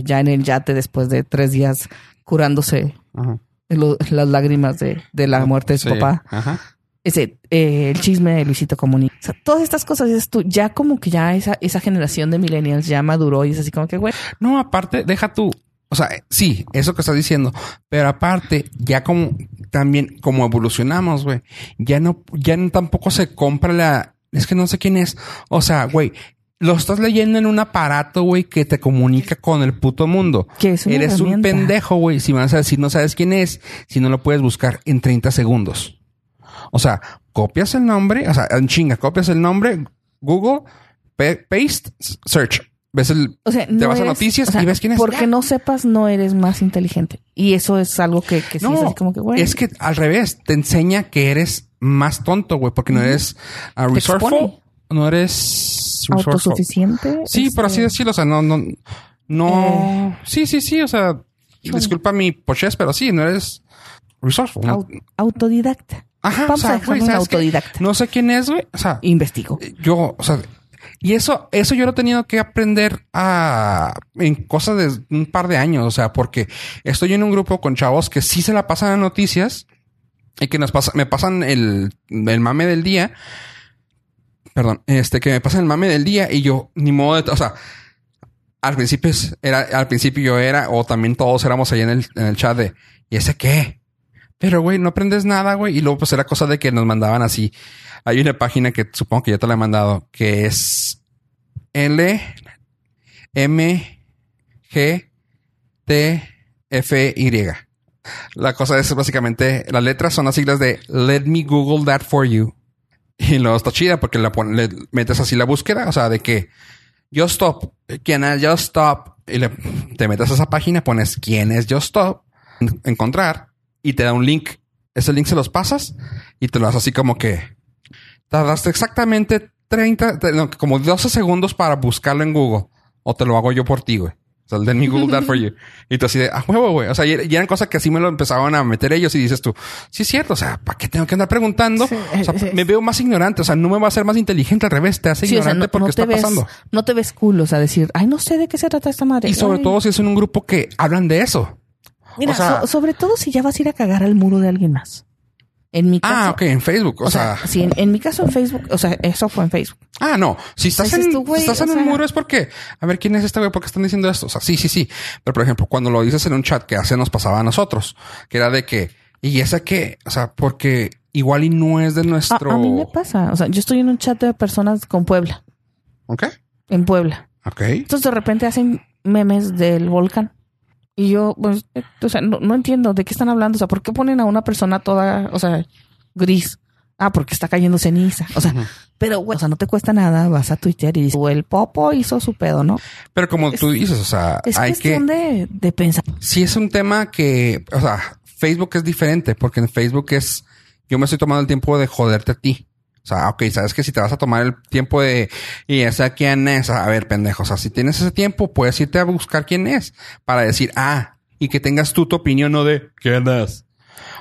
ya en el yate después de tres días curándose Ajá. Lo- las lágrimas de, de la muerte de su Sí, papá, Ajá. ese eh, el chisme de Luisito Comunica. O sea, todas estas cosas dices tú, ya como que ya esa, esa generación de millennials ya maduró y es así como que, güey, No, aparte, deja tú. O sea, sí, eso que estás diciendo. Pero aparte, ya como también como evolucionamos, güey. Ya no, ya tampoco se compra la. Es que no sé quién es. O sea, güey, lo estás leyendo en un aparato, güey, que te comunica con el puto mundo. que es una Eres un pendejo, güey. Si vas a decir no sabes quién es, si no lo puedes buscar en 30 segundos. O sea, copias el nombre, o sea, en chinga, copias el nombre, Google, paste, search. Ves el, O sea, te no vas a noticias o sea, y ves quién es. Porque no sepas, no eres más inteligente. Y eso es algo que, que sí es así como que, güey. es que al revés, te enseña que eres más tonto, güey, porque no eres uh, resourceful, no eres. Autosuficiente. Sí, por así este, decirlo, o sea, no, no, no, sí, sí, sí, o sea, disculpa mi pochez, pero sí, no eres resourceful. no- autodidacta. Ajá, Vamos o sea, a güey, en ¿sabes qué? autodidacta. No sé quién es, güey, o sea, Investigo. yo, o sea, y eso, eso yo lo he tenido que aprender a, en cosas de un par de años, o sea, porque estoy en un grupo con chavos que sí se la pasan a noticias y que nos pasa, me pasan el, el mame del día. Perdón, este, que me pasan el mame del día y yo, ni modo de, o sea, al principio era, al principio yo era, o también todos éramos ahí en el, en el chat de, ¿y ese qué? Pero, güey, no aprendes nada, güey. Y luego, pues era cosa de que nos mandaban así. Hay una página que supongo que ya te la he mandado, que es L M G T F Y. La cosa es básicamente, las letras son las siglas de Let me Google that for you. Y luego está chida porque le metes así la búsqueda, o sea, de que Just Stop, quién es Just Stop, y le, te metes a esa página, pones quién es Just Stop, en- encontrar, y te da un link. Ese link se los pasas y te lo haces así como que tardaste exactamente 30, te- no, como 12 segundos para buscarlo en Google. O te lo hago yo por ti, güey. O sea, let me Google that for you. Y tú así de, a huevo, güey. O sea, y, eran cosas que así me lo empezaban a meter ellos y dices tú, sí es cierto. O sea, ¿para qué tengo que andar preguntando? Sí, o sea, sí. me veo más ignorante. O sea, no me va a hacer más inteligente al revés. Te hace Sí, o sea, ignorante no, porque no está ves, pasando. no te ves cool, o sea, decir, ay, no sé de qué se trata esta madre. Y sobre Ay. todo si es en un grupo que hablan de eso. Mira, o sea- so- sobre todo si ya vas a ir a cagar al muro de alguien más. En mi caso. Ah, ok, en Facebook. O, O sea, sea, sí, en, en mi caso en Facebook, o sea, eso fue en Facebook. Ah, no. Si estás en, tú, güey, si estás en un muro es porque, a ver, ¿quién es este güey? ¿Por qué están diciendo esto? O sea, sí, sí, sí. Pero, por ejemplo, cuando lo dices en un chat que hace nos pasaba a nosotros, que era de que, ¿y esa qué? O sea, porque igual y no es de A, nuestro... a mí me pasa, o sea, yo estoy en un chat de personas con Puebla, Ok. en Puebla. Ok. Entonces de repente hacen memes del volcán. Y yo, pues, eh, o sea, no, no entiendo de qué están hablando. O sea, ¿por qué ponen a una persona toda, o sea, gris? Ah, porque está cayendo ceniza. O sea, pero, güey, o sea, no te cuesta nada. Vas a Twitter y dices, "O el Popo hizo su pedo, ¿no? Pero como Es- tú dices, o sea, Es hay que... cuestión de, de pensar. Sí es un tema que, o sea, Facebook es diferente porque en Facebook es, yo me estoy tomando el tiempo de joderte a ti. O sea, ok, sabes que si te vas a tomar el tiempo de, y esa quién es, a ver, pendejo, o sea, si tienes ese tiempo, puedes irte a buscar quién es para decir, ah, y que tengas tú tu opinión, no de, ¿quién es?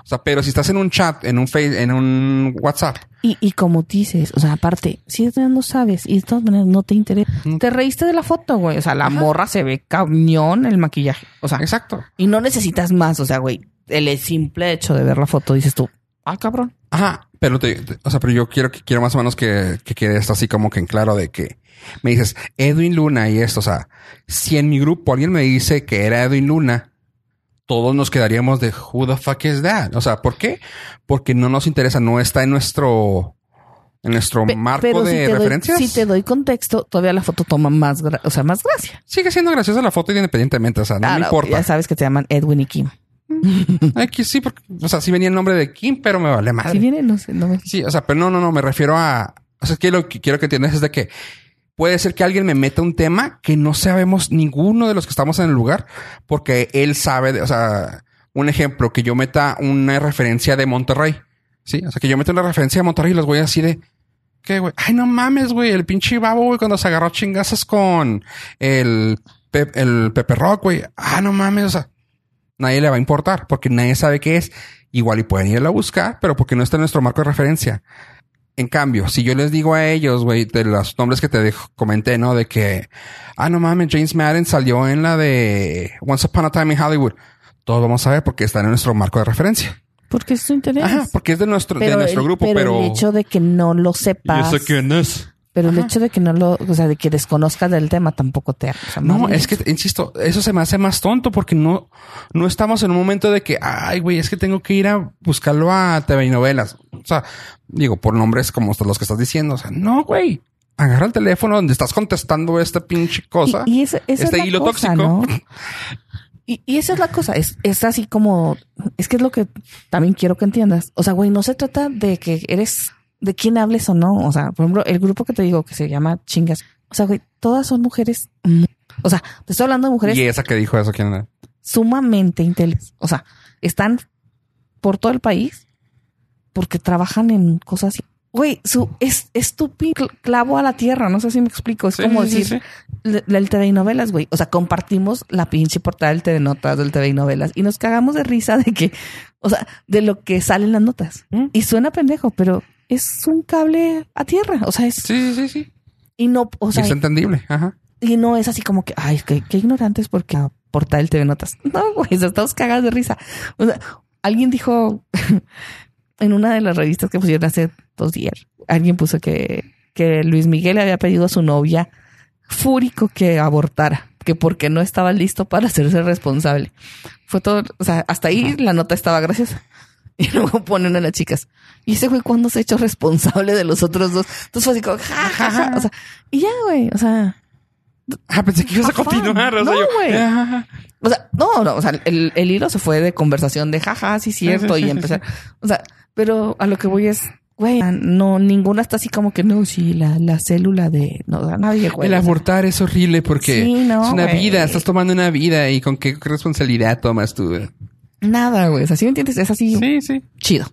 O sea, pero si estás en un chat, en un face, en un WhatsApp, Y, y como dices, o sea, aparte, si no sabes y de todas maneras no te interesa, te reíste de la foto, güey. O sea, la Ajá. morra se ve cañón el maquillaje. O sea, exacto. y no necesitas más. O sea, güey, el simple hecho de ver la foto dices tú, ah, cabrón. Ajá, pero te, te- o sea, pero yo quiero que quiero más o menos que, que quede esto así como que en claro de que me dices Edwin Luna y esto, o sea, si en mi grupo alguien me dice que era Edwin Luna, todos nos quedaríamos de who the fuck is that? O sea, ¿por qué? Porque no nos interesa, no está en nuestro en nuestro Pe- marco pero de si te, doy, referencias. si te doy contexto, todavía la foto toma más, o sea, más gracia. Sigue siendo graciosa la foto independientemente, o sea, no Claro, me importa. Ya sabes que te llaman Edwin y Kim. Aquí sí, porque, o sea, sí venía el nombre de Kim, pero me vale madre. Si viene, no sé, no me... Sí, o sea, pero no, no, no, me refiero a. O sea, que lo que quiero que entiendas es de que puede ser que alguien me meta un tema que no sabemos ninguno de los que estamos en el lugar, porque él sabe, de- o sea, un ejemplo, que yo meta una referencia de Monterrey. Sí, o sea, que yo meta una referencia de Monterrey y los voy así de. ¿Qué, güey? Ay, no mames, güey. El pinche babo, güey, cuando se agarró chingazas con el, el Pepe Rock, güey. Ah, no mames, o sea, nadie le va a importar porque nadie sabe qué es. Igual y pueden irla a buscar, pero porque no está en nuestro marco de referencia. En cambio, si yo les digo a ellos, güey, de los nombres que te dejo- comenté, ¿no? De que, ah, no mames, James Madden salió en la de Once Upon a Time in Hollywood. Todos vamos a ver porque está en nuestro marco de referencia. Porque es su interés. Ajá, porque es de nuestro, de Pero nuestro el- grupo, pero. el hecho de que no lo sepas. es? Pero el hecho de que no lo, o sea, de que desconozcas del tema tampoco te hace No, es que, insisto, eso se me hace más tonto porque no, no estamos en un momento de que, ay, güey, es que tengo que ir a buscarlo a TV y novelas. O sea, digo, por nombres como los que estás diciendo. O sea, no, güey. Agarra el teléfono donde estás contestando esta pinche cosa. Y, y esa, esa este es hilo cosa, tóxico. ¿no? Y, y esa es la cosa, es, es así como, es que es lo que también quiero que entiendas. O sea, güey, no se trata de que eres, de quién hables o no. O sea, por ejemplo, el grupo que te digo que se llama Chingas. O sea, güey, todas son mujeres. mu- O sea, te estoy hablando de mujeres Y esa que dijo eso, ¿quién era? sumamente inteligentes. O sea, están por todo el país porque trabajan en cosas así. Güey, su es estúpido clavo a la tierra. No sé si me explico. Es Sí, como sí, decir sí. le- el TV y novelas, güey. O sea, compartimos la pinche portada del TV Notas, del TV y novelas y nos cagamos de risa de que, o sea, de lo que salen las notas. ¿Mm? Y suena pendejo, pero es un cable a tierra. O sea, es Sí, sí, sí. y no, o sea, es entendible. Ajá. y no es así como que, ay, qué, qué ignorantes porque la portada del TV Notas. No, güey, estamos cagados de risa. O sea, alguien dijo en una de las revistas que pusieron hace dos días, alguien puso que, que Luis Miguel le había pedido a su novia fúrico que abortara, que porque no estaba listo para hacerse responsable. Fue todo, o sea, hasta ahí la nota estaba graciosa. Y luego ponen a las chicas. Y ese güey, ¿cuándo se ha hecho responsable de los otros dos? Entonces fue así como, ja, ja, ja. O sea, y ya, güey, o sea, Ah, pensé que ibas a continuar. O sea, No, yo, güey. ajá. O sea, no, no, o sea, el, el hilo se fue de conversación de jaja, sí, cierto, y empezar. O sea, pero a lo que voy es, güey, no, ninguna está así como que no, sí, la, la célula de, no, sea, nadie, güey. El abortar es horrible porque Sí, no, es una vida, estás tomando una vida y con qué responsabilidad tomas tú. Nada, güey. O sea, ¿sí me entiendes? Es así Sí, sí. chido.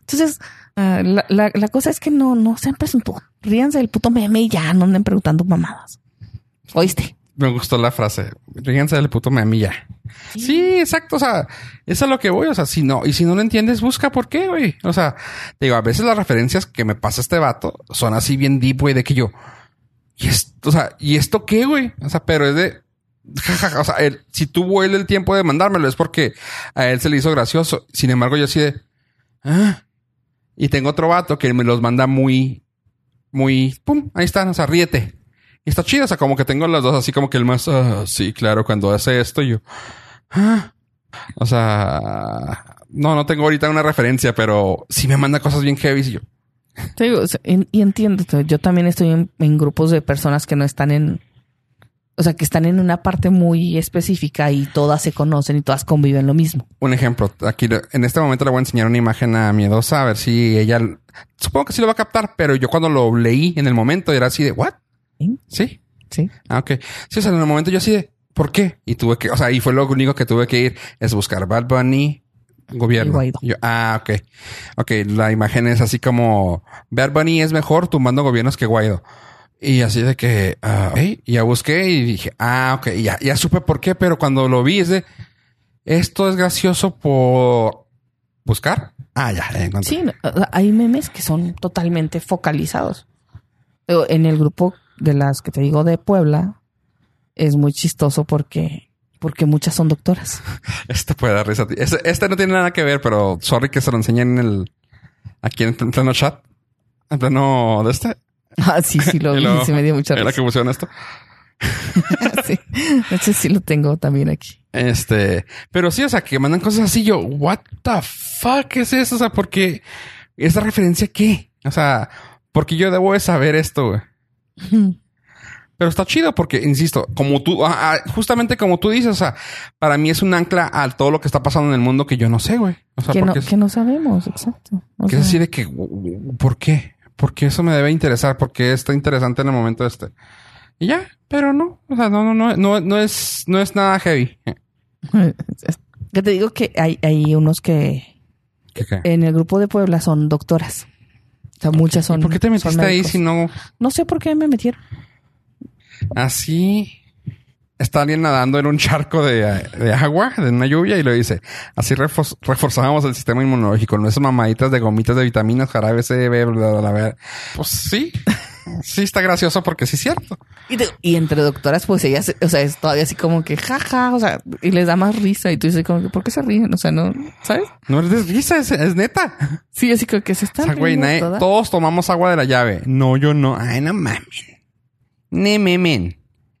Entonces, ah, la, la, la cosa es que no, no sean presuntuosos. Ríanse del puto meme y ya no anden preguntando mamadas. ¿Oíste? Me gustó la frase. Ríganse del puto meme ya. Sí, exacto. O sea, eso es a lo que voy. O sea, si no, y si no lo entiendes, busca por qué, güey. O sea, te digo, a veces las referencias que me pasa este vato son así bien deep, güey, de que yo, y esto, o sea, ¿y esto qué, güey? O sea, pero es de, o sea, si tuvo él el tiempo de mandármelo es porque a él se le hizo gracioso. Sin embargo, yo así de, ah. Y tengo otro vato que me los manda muy, muy, pum, ahí están, o sea, ríete. Y está chido, o sea, como que tengo los dos así como que el más, ah, sí, claro, cuando hace esto yo, ah. O sea, no, no tengo ahorita una referencia, pero sí me manda cosas bien heavy y yo, Te digo, y entiendo, yo también estoy en grupos de personas que no están en, o sea, que están en una parte muy específica y todas se conocen y todas conviven lo mismo. un ejemplo. Aquí en este momento le voy a enseñar una imagen a Miedosa a ver si ella, supongo que sí lo va a captar, pero yo cuando lo leí en el momento era así de, ¿what? ¿Sí? Sí. Sí. Ah, ok. Sí, o sea, en el momento yo así de, ¿por qué? Y tuve que, o sea, y fue lo único que tuve que ir, es buscar Bad Bunny, gobierno. Yo, ah, ok. Ok, la imagen es así como, Bad Bunny es mejor tumbando gobiernos que Guaido. Y así de que, ah. Y ya busqué y dije, ah, ok, y ya, ya supe por qué, pero cuando lo vi es de, esto es gracioso por buscar. Ah, ya, ya encontré. Sí, hay memes que son totalmente focalizados. En el grupo de las que te digo de Puebla es muy chistoso porque porque muchas son doctoras. Este puede dar risa. a ti. Este, este no tiene nada que ver, pero sorry que se lo enseñé en el, aquí en pleno chat. En pleno de este. Ah, sí, sí lo vi, luego, sí me dio mucha risa. que pusieron esto. sí. De hecho, sí lo tengo también aquí. Este, pero sí, o sea, que mandan cosas así. Yo, what the fuck es eso? O sea, porque esa referencia qué? O sea, Porque yo debo de saber esto, güey. Pero está chido porque, insisto, como tú, ah, ah, justamente como tú dices, o sea, para mí es un ancla a todo lo que está pasando en el mundo que yo no sé, güey. O sea, que, no, es, que no sabemos, exacto. O que es sea, así de que, ¿por qué? Porque eso me debe interesar, porque está interesante en el momento este. Y ya, pero no, o sea, no, no, no, no, no es, no es nada heavy. que te digo que hay, hay unos que ¿Qué, qué? en el grupo de Puebla son doctoras. O sea, muchas son. ¿Y ¿Por qué te metiste ahí si no? No sé por qué me metieron. Así está alguien nadando en un charco de, de agua, de una lluvia, y lo dice. Así refor- reforzábamos el sistema inmunológico, con esas mamaditas de gomitas de vitaminas, jarabe C, B, bla, bla, bla, bla. Pues sí, sí está gracioso porque sí es cierto. Y, te- y entre doctoras, pues ellas, o sea, es todavía así como que jaja, o sea, y les da más risa. Y tú dices como que, ¿por qué se ríen? O sea, no, ¿sabes? No es de risa, es, es neta. Sí, así como que se O sea, güey, nadie- todas. todos tomamos agua de la llave. No, yo no. Ay, no mames. Ne memen.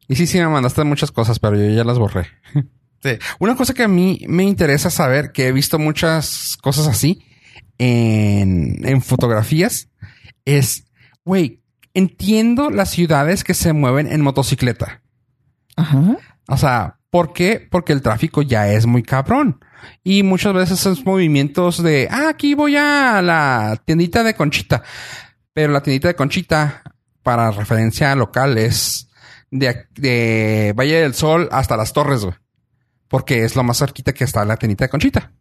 Y sí, sí me mandaste muchas cosas, pero yo ya las borré. Sí. Una cosa que a mí me interesa saber, que he visto muchas cosas así en, en fotografías, es, güey, entiendo las ciudades que se mueven en motocicleta. Ajá. O sea, ¿por qué? Porque el tráfico ya es muy cabrón. Y muchas veces esos movimientos de, ah, aquí voy a la tiendita de Conchita. Pero la tiendita de Conchita, para referencia local, es de, de Valle del Sol hasta las Torres, güey. Porque es lo más cerquita que está la tiendita de Conchita.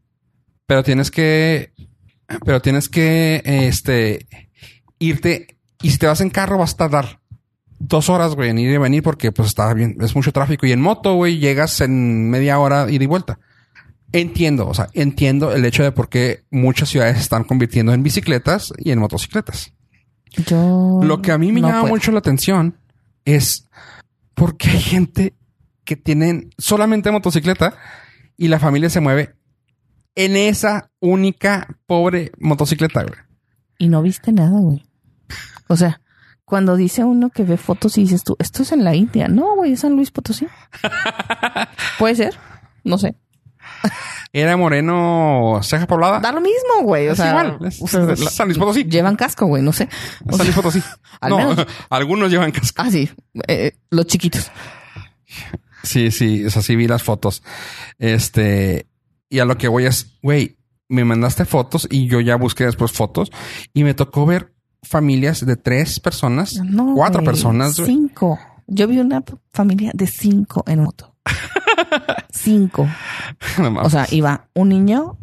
Pero tienes que, pero tienes que, este, irte. Y si te vas en carro, vas a tardar dos horas, güey, en ir y venir porque pues está bien, es mucho tráfico. Y en moto, güey, llegas en media hora ida y vuelta. Entiendo, o sea, entiendo el hecho de por qué muchas ciudades están convirtiendo en bicicletas y en motocicletas. Yo. Lo que a mí me no llama puedo. mucho la atención es por qué hay gente que tienen solamente motocicleta y la familia se mueve en esa única pobre motocicleta, güey. Y no viste nada, güey. O sea, cuando dice uno que ve fotos y dices tú, esto es en la India. No, güey, es San Luis Potosí. Puede ser. No sé. Era moreno, ceja poblada. Da lo mismo, güey. O Es sea, igual, es- o sea, es la- San Luis Potosí. Llevan casco, güey. No sé. O San Luis Potosí. al No, menos- algunos llevan casco. Ah, sí. Eh, los chiquitos. Sí, sí, o sea, sí vi las fotos. Este, y a lo que voy es, güey, me mandaste fotos y yo ya busqué después fotos y me tocó ver familias de tres personas, No, cuatro personas. Cinco. Yo vi una familia de cinco en moto. cinco. No. O sea, iba un niño,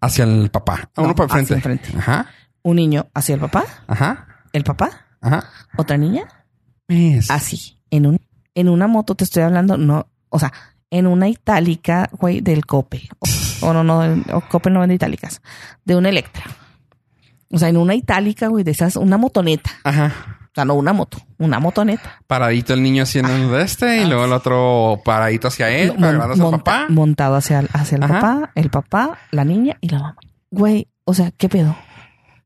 hacia el papá. No, uno para hacia enfrente. enfrente. Ajá, un niño hacia el papá, ajá, el papá, ajá. otra niña, Es- así. En un, en una moto te estoy hablando, no, o sea, en una itálica, güey, del Cope. O, o no, no, el- o Cope no vende itálicas. De una Electra. O sea, en una itálica, güey, de esas, una motoneta. Ajá. O sea, no una moto, una motoneta. Paradito el niño haciendo de este y luego el otro paradito hacia él, No, mon- a monta- papá. Montado hacia, el- hacia el Ajá. papá, el papá, la niña y la mamá. Güey, o sea, ¿qué pedo?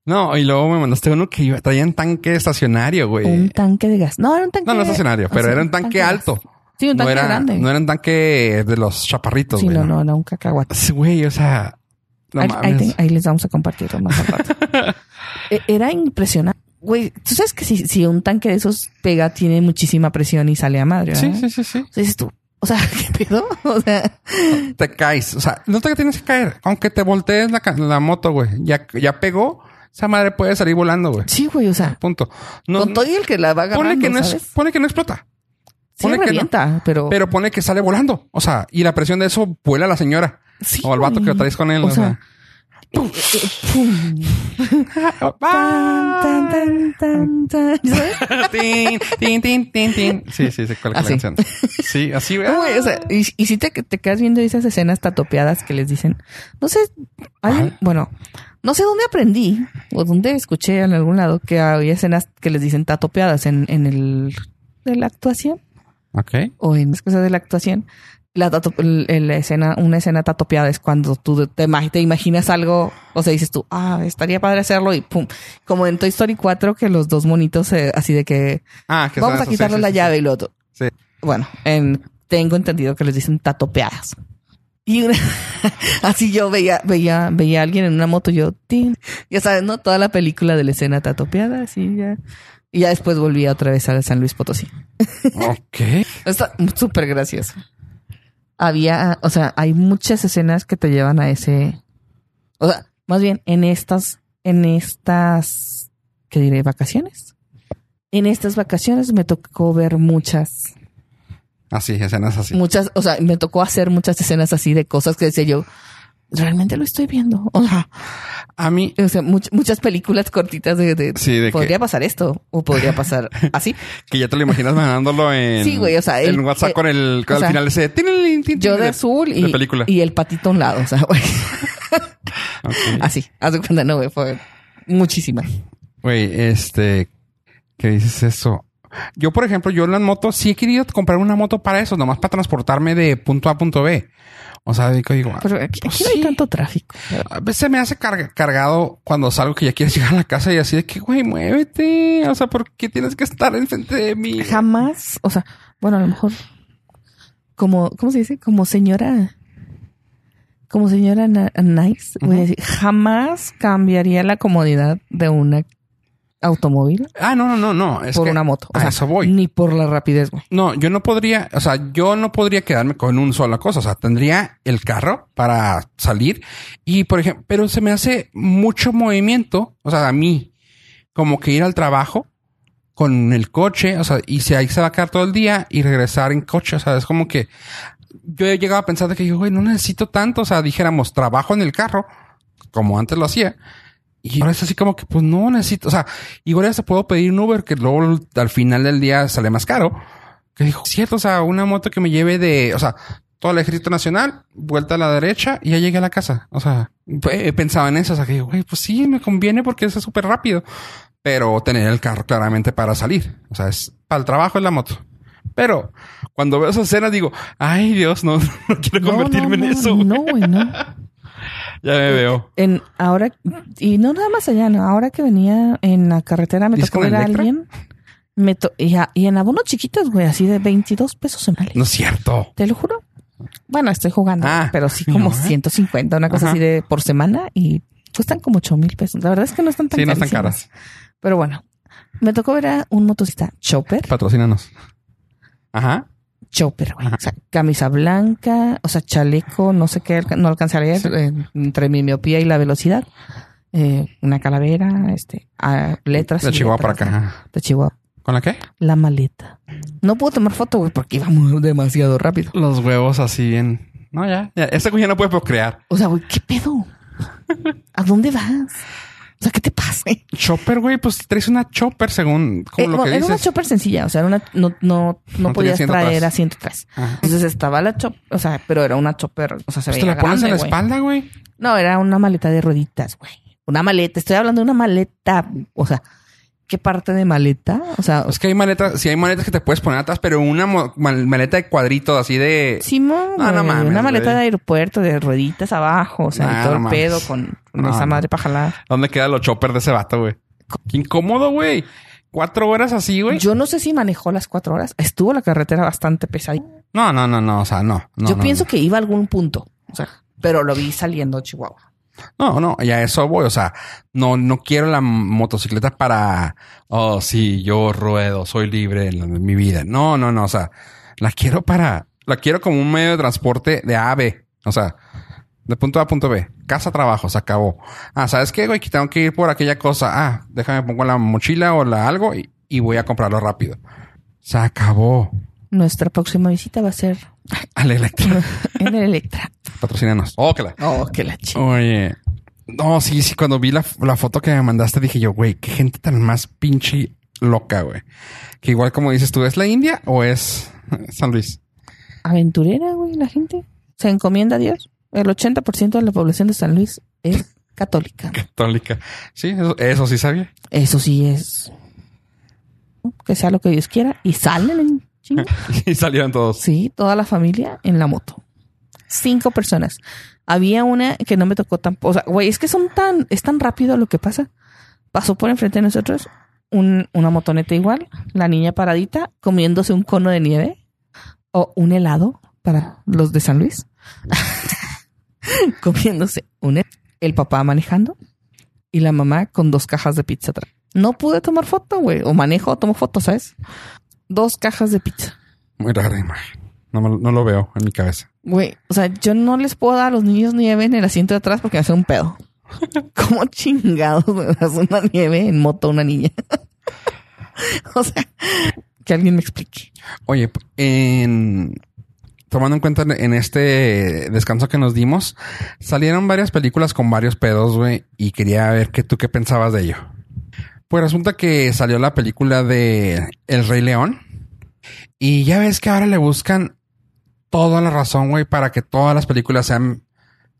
No, y luego me mandaste uno que iba, traía un tanque estacionario, güey. Un tanque de gas. No, era un tanque. No, no estacionario, o pero sea, era un tanque alto. Sí, un no tanque era, grande. no era un tanque de los chaparritos, sí, güey. no, no, era un cacahuate. Sí, Güey, o sea, no ahí, ahí mames. te- ahí les vamos a compartir más al rato. E- Era impresionante. Güey, tú sabes que si, si un tanque de esos pega, tiene muchísima presión y sale a madre. Sí, ¿verdad? sí, sí, sí. O sea, dices tú, o sea, ¿qué pedo? O sea, Te caes. O sea, no te tienes que caer. Aunque te voltees la, la moto, güey. Ya, ya pegó. Esa madre puede salir volando, güey. sí, güey, o sea, Punto. No, con todo y el que la va agarrando, pone que no ¿sabes? es, pone que no explota. Sí, pone que no. revienta, pero... Pero pone que sale volando. O sea, y la presión de eso vuela a la señora. sí, o al vato que lo traes con él. O O, sea, sea. Sí, sí, sí, cuál Así. canción. Sí, así, güey. O sea, y, y si te, te quedas viendo esas escenas tatopeadas que les dicen, no sé, Ajá. bueno, no sé dónde aprendí o dónde escuché en algún lado que había escenas que les dicen tatopeadas en, en el de la actuación Ok. o en las cosas de la actuación. La, la escena, una escena tatopeada es cuando tú te, te imaginas algo, o sea, dices tú, ah, estaría padre hacerlo y pum. Como en Toy Story 4 que los dos monitos eh, así de que Ah, que vamos a quitarle sí, la sí, llave y lo otro. Sí. Bueno, en, tengo entendido que les dicen tatopeadas. Y una- así yo veía, veía, veía a alguien en una moto, yo, tin. ya sabes, ¿no? Toda la película de la escena tatopeada, así ya. Y ya después volvía otra vez a San Luis Potosí. Ok. Está súper gracioso. Había, o sea, hay muchas escenas que te llevan a ese, o sea, más bien en estas, en estas, ¿qué diré? Vacaciones. En estas vacaciones me tocó ver muchas, Así, escenas así. muchas, o sea, me tocó hacer muchas escenas así de cosas que decía yo, realmente lo estoy viendo. O sea, A mí, o sea, much- muchas películas cortitas de, de, Sí, de que- podría pasar esto o podría pasar así. que ya te lo imaginas mandándolo en... Sí, güey, o sea, En el- WhatsApp eh, con el... Con al sea, final ese... Yo de azul y, película. y el patito a un lado, o sea, güey. Ok. Así, haz de cuenta, no, güey, fue muchísimas. Güey, este... ¿Qué dices eso? Yo, por ejemplo, yo en las motos sí he querido comprar una moto para eso, nomás para transportarme de punto A a punto B. O sea, digo, digo, Pero aquí, pues aquí no hay tanto tráfico. A veces me hace carga- cargado cuando salgo que ya quieres llegar a la casa y así de que, güey, muévete. O sea, ¿por qué tienes que estar enfrente de mí? Jamás, o sea, bueno, a lo mejor como, ¿cómo se dice? Como señora, como señora nice, voy a decir, jamás cambiaría la comodidad de una automóvil Ah, no, no, no, no. Es por que una moto. O a sea, eso voy. Ni por la rapidez, güey. No, yo no podría, o sea, yo no podría quedarme con un sola cosa. O sea, tendría el carro para salir y, por ejemplo, pero se me hace mucho movimiento. O sea, a mí, como que ir al trabajo con el coche, o sea, y si ahí se va a quedar todo el día y regresar en coche. O sea, es como que yo he llegado a pensar de que güey, no necesito tanto. O sea, dijéramos, trabajo en el carro, como antes lo hacía. Y ahora es así como que, pues no necesito, o sea, igual ya se puedo pedir un Uber que luego al final del día sale más caro. Que dijo, cierto, o sea, una moto que me lleve de, o sea, todo el ejército nacional, vuelta a la derecha y ya llegué a la casa. O sea, pues, he pensado en eso, o sea, que digo, güey, pues sí, me conviene porque eso es súper rápido. Pero tener el carro claramente para salir. O sea, es para el trabajo es la moto. Pero cuando veo esas escenas digo, ay Dios, no, no quiero No, convertirme no, en no, eso. güey. No, güey, no. Ya me veo. En ahora, y no nada más allá, no, ahora que venía en la carretera me ¿Y es tocó ver a alguien. Me to- y, a- y en abonos chiquitos, güey, así de 22 pesos semanales. No es cierto. Te lo juro. Bueno, estoy jugando, Ah, pero sí como no, ¿eh? 150, una cosa Ajá. así de por semana y cuestan como 8 mil pesos. La verdad es que no están tan Sí, no están caras. Pero bueno, me tocó ver a un motociclista Chopper. Patrocínanos. Ajá. Chopper, güey. O sea, camisa blanca, o sea, chaleco, no sé qué, no alcancé a leer, eh, entre mi miopía y la velocidad. Eh, una calavera, este, ah, letras. De Chihuahua para acá. De Chihuahua. ¿Con la qué? La maleta. No puedo tomar foto, güey, porque iba muy- demasiado rápido. Los huevos así en... No, ya. ya. Esta güey ya no puede procrear. O sea, güey, ¿qué pedo? ¿A dónde vas? O sea, ¿qué te pasa? Chopper, güey, pues traes una chopper según como Eh, lo que era dices. una chopper sencilla, o sea, era una, no, no, no, tenía podías asiento traer atrás. asiento atrás. Ajá. Entonces estaba la chopper, o sea, pero era una chopper, o sea, se Pues te veía la pones en grande, la espalda, güey. No, era una maleta de rueditas, güey. Una maleta, estoy hablando de una maleta, o sea, ¿qué parte de maleta? O sea, Es que hay maletas, sí hay maletas que te puedes poner atrás, pero una maleta de cuadritos así de... Simón, No, no güey, mames, una maleta güey. de aeropuerto, de rueditas abajo, o sea, Nah, y todo no el mames. pedo con, con No, esa no. madre para jalar. ¿Dónde quedan los choppers de ese vato, güey? Qué incómodo, güey. Cuatro horas así, güey. Yo no sé si manejó las cuatro horas. Estuvo la carretera bastante pesada. No, no, no, no. O sea, no. no Yo no, pienso no. que iba a algún punto, o sea, pero lo vi saliendo de Chihuahua. No, no, ya eso voy. O sea, no, no quiero la motocicleta para, oh, sí, yo ruedo, soy libre en, mi vida. No, no, no. O sea, la quiero para, la quiero como un medio de transporte de A a B. O sea, de punto A a punto B. Casa, trabajo, se acabó. Ah, ¿sabes qué, güey? Que tengo que ir por aquella cosa. Ah, déjame pongo la mochila o la algo y voy a comprarlo rápido. Se acabó. Nuestra próxima visita va a ser Al Electra. en el Electra. Patrocínanos. Oh, que la. Oh, qué la chica. Oye. No, sí, sí. Cuando vi la, la foto que me mandaste, dije yo, güey, qué gente tan más pinche loca, güey. Que igual como dices tú, ¿es la India o es San Luis? Aventurera, güey, la gente. Se encomienda a Dios. El 80% de la población de San Luis es católica. Católica. Sí, eso, eso sí sabía. Eso sí es. Que sea lo que Dios quiera. Y salen en chinga. Y salieron todos. Sí, toda la familia en la moto. Cinco personas. Había una que no me tocó tampoco. O sea, güey, es que son tan, es tan rápido lo que pasa. Pasó por enfrente de nosotros un- una motoneta igual, la niña paradita comiéndose un cono de nieve o un helado para los de San Luis. comiéndose un el papá manejando y la mamá con dos cajas de pizza atrás. No pude tomar foto, güey. O manejo o tomo fotos, ¿sabes? Dos cajas de pizza. Muy rara imagen. No, me- no lo veo en mi cabeza. Güey, o sea, yo no les puedo dar a los niños nieve en el asiento de atrás porque me hace un pedo. ¿Cómo chingados me das una nieve en moto a una niña? o sea, que alguien me explique. Oye, en tomando en cuenta en este descanso que nos dimos, salieron varias películas con varios pedos, güey, y quería ver que tú qué pensabas de ello. Pues resulta que salió la película de El Rey León y ya ves que ahora le buscan toda la razón, güey, para que todas las películas sean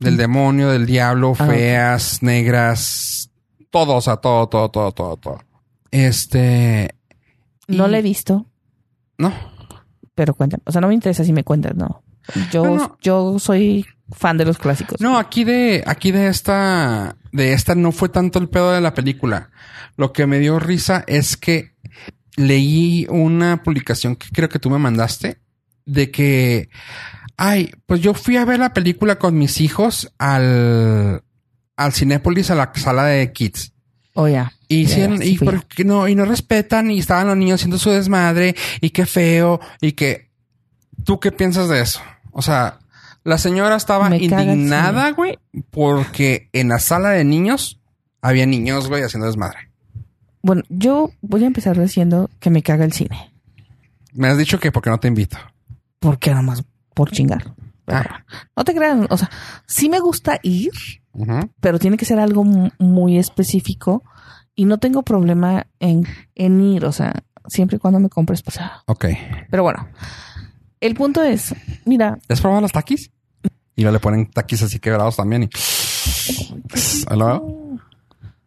del demonio, del diablo, Ah, feas, negras, todo, o sea, todo, todo, todo, todo, todo. Este, No Y- la he visto, no, pero cuéntame. O sea, no me interesa si me cuentas, no. Yo, No, no. yo soy fan de los clásicos. No, aquí de, aquí de esta, de esta no fue tanto el pedo de la película. Lo que me dio risa es que leí una publicación que creo que tú me mandaste de que, ay, pues yo fui a ver la película con mis hijos al, al Cinépolis, a la sala de kids. Oh, ya. Y, sí y, no, y no respetan y estaban los niños haciendo su desmadre y qué feo y que tú qué piensas de eso. O sea, la señora estaba Me indignada, güey, porque en la sala de niños había niños, güey, haciendo desmadre. Bueno, yo voy a empezar diciendo que me caga el cine. Me has dicho que porque no te invito. Porque nada más por chingar. Ah. No te creas, o sea, sí me gusta ir, pero tiene que ser algo mu- muy específico y no tengo problema en, en ir, o sea, siempre y cuando me compres pasado. Ok. Pero bueno, el punto es, mira, ¿Has probado los taquis? Y le ponen taquis así quebrados también y...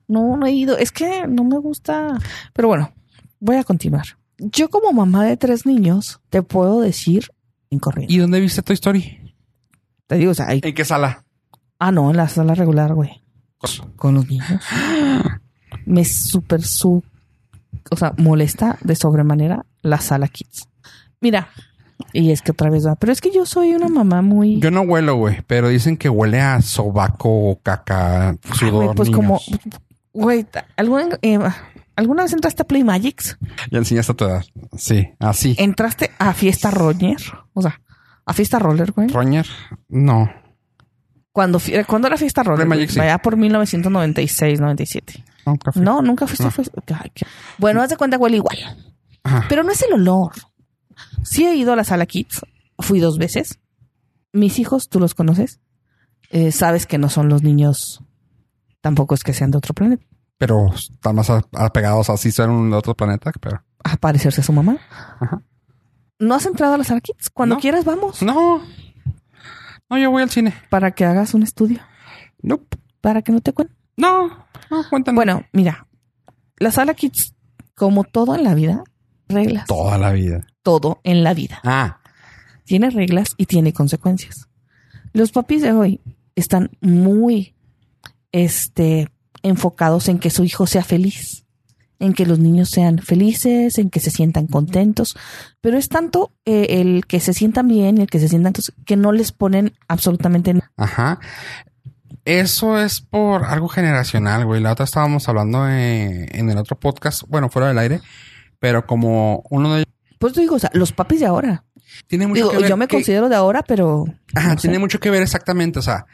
No, no he ido, es que no me gusta, pero bueno, voy a continuar. Yo como mamá de tres niños, te puedo decir en corriente. ¿Y dónde viste tu Story? Te digo, o sea, hay- ¿En qué sala? ah, no, en la sala regular, güey. Con los niños. Me súper su, o sea, molesta de sobremanera la sala kids. Mira, y es que otra vez va, pero es que yo soy una mamá muy, Yo no huelo, güey, pero dicen que huele a sobaco, caca, Ay, sudor. güey, pues niños. como, güey, ¿alguna, eh, ¿alguna vez entraste a Play Magics? Ya enseñaste a tu edad. Sí, así. ¿Entraste a Fiesta Roger? O sea, a Fiesta Roller, güey. Roñer, no. Cuando, ¿Cuándo era Fiesta Roller? Play? Magic, sí. Allá por 1996, 97. Nunca fui. No, nunca fuiste No. a Fiesta. Ay, Bueno, haz de cuenta, huele igual. Ajá. Pero no es el olor. Sí he ido a la sala Kids. Fui dos veces. Mis hijos, tú los conoces. Eh, sabes que no son los niños. Tampoco es que sean de otro planeta. Pero están más a- apegados así, son un de otro planeta, pero. A parecerse a su mamá. Ajá. ¿No has entrado a la sala Kids? Cuando No. quieras, vamos. No. No, yo voy al cine. Para que hagas un estudio. Nope. Para que no te cuenten. No. No, cuéntame. Bueno, mira. La sala Kids, como todo en la vida, reglas. Toda la vida. Todo en la vida. Ah. tiene reglas y tiene consecuencias. Los papis de hoy están muy este, enfocados en que su hijo sea feliz, en que los niños sean felices, en que se sientan contentos, pero es tanto eh, el que se sientan bien y el que se sientan que no les ponen absolutamente nada. Ajá. Eso es por algo generacional, güey. La otra estábamos hablando eh, en el otro podcast, bueno, fuera del aire, pero como uno de Pues digo, o sea, los papis de ahora. tiene mucho Digo, que ver yo me que- considero de ahora, pero Ajá, no sé. tiene mucho que ver exactamente, o sea,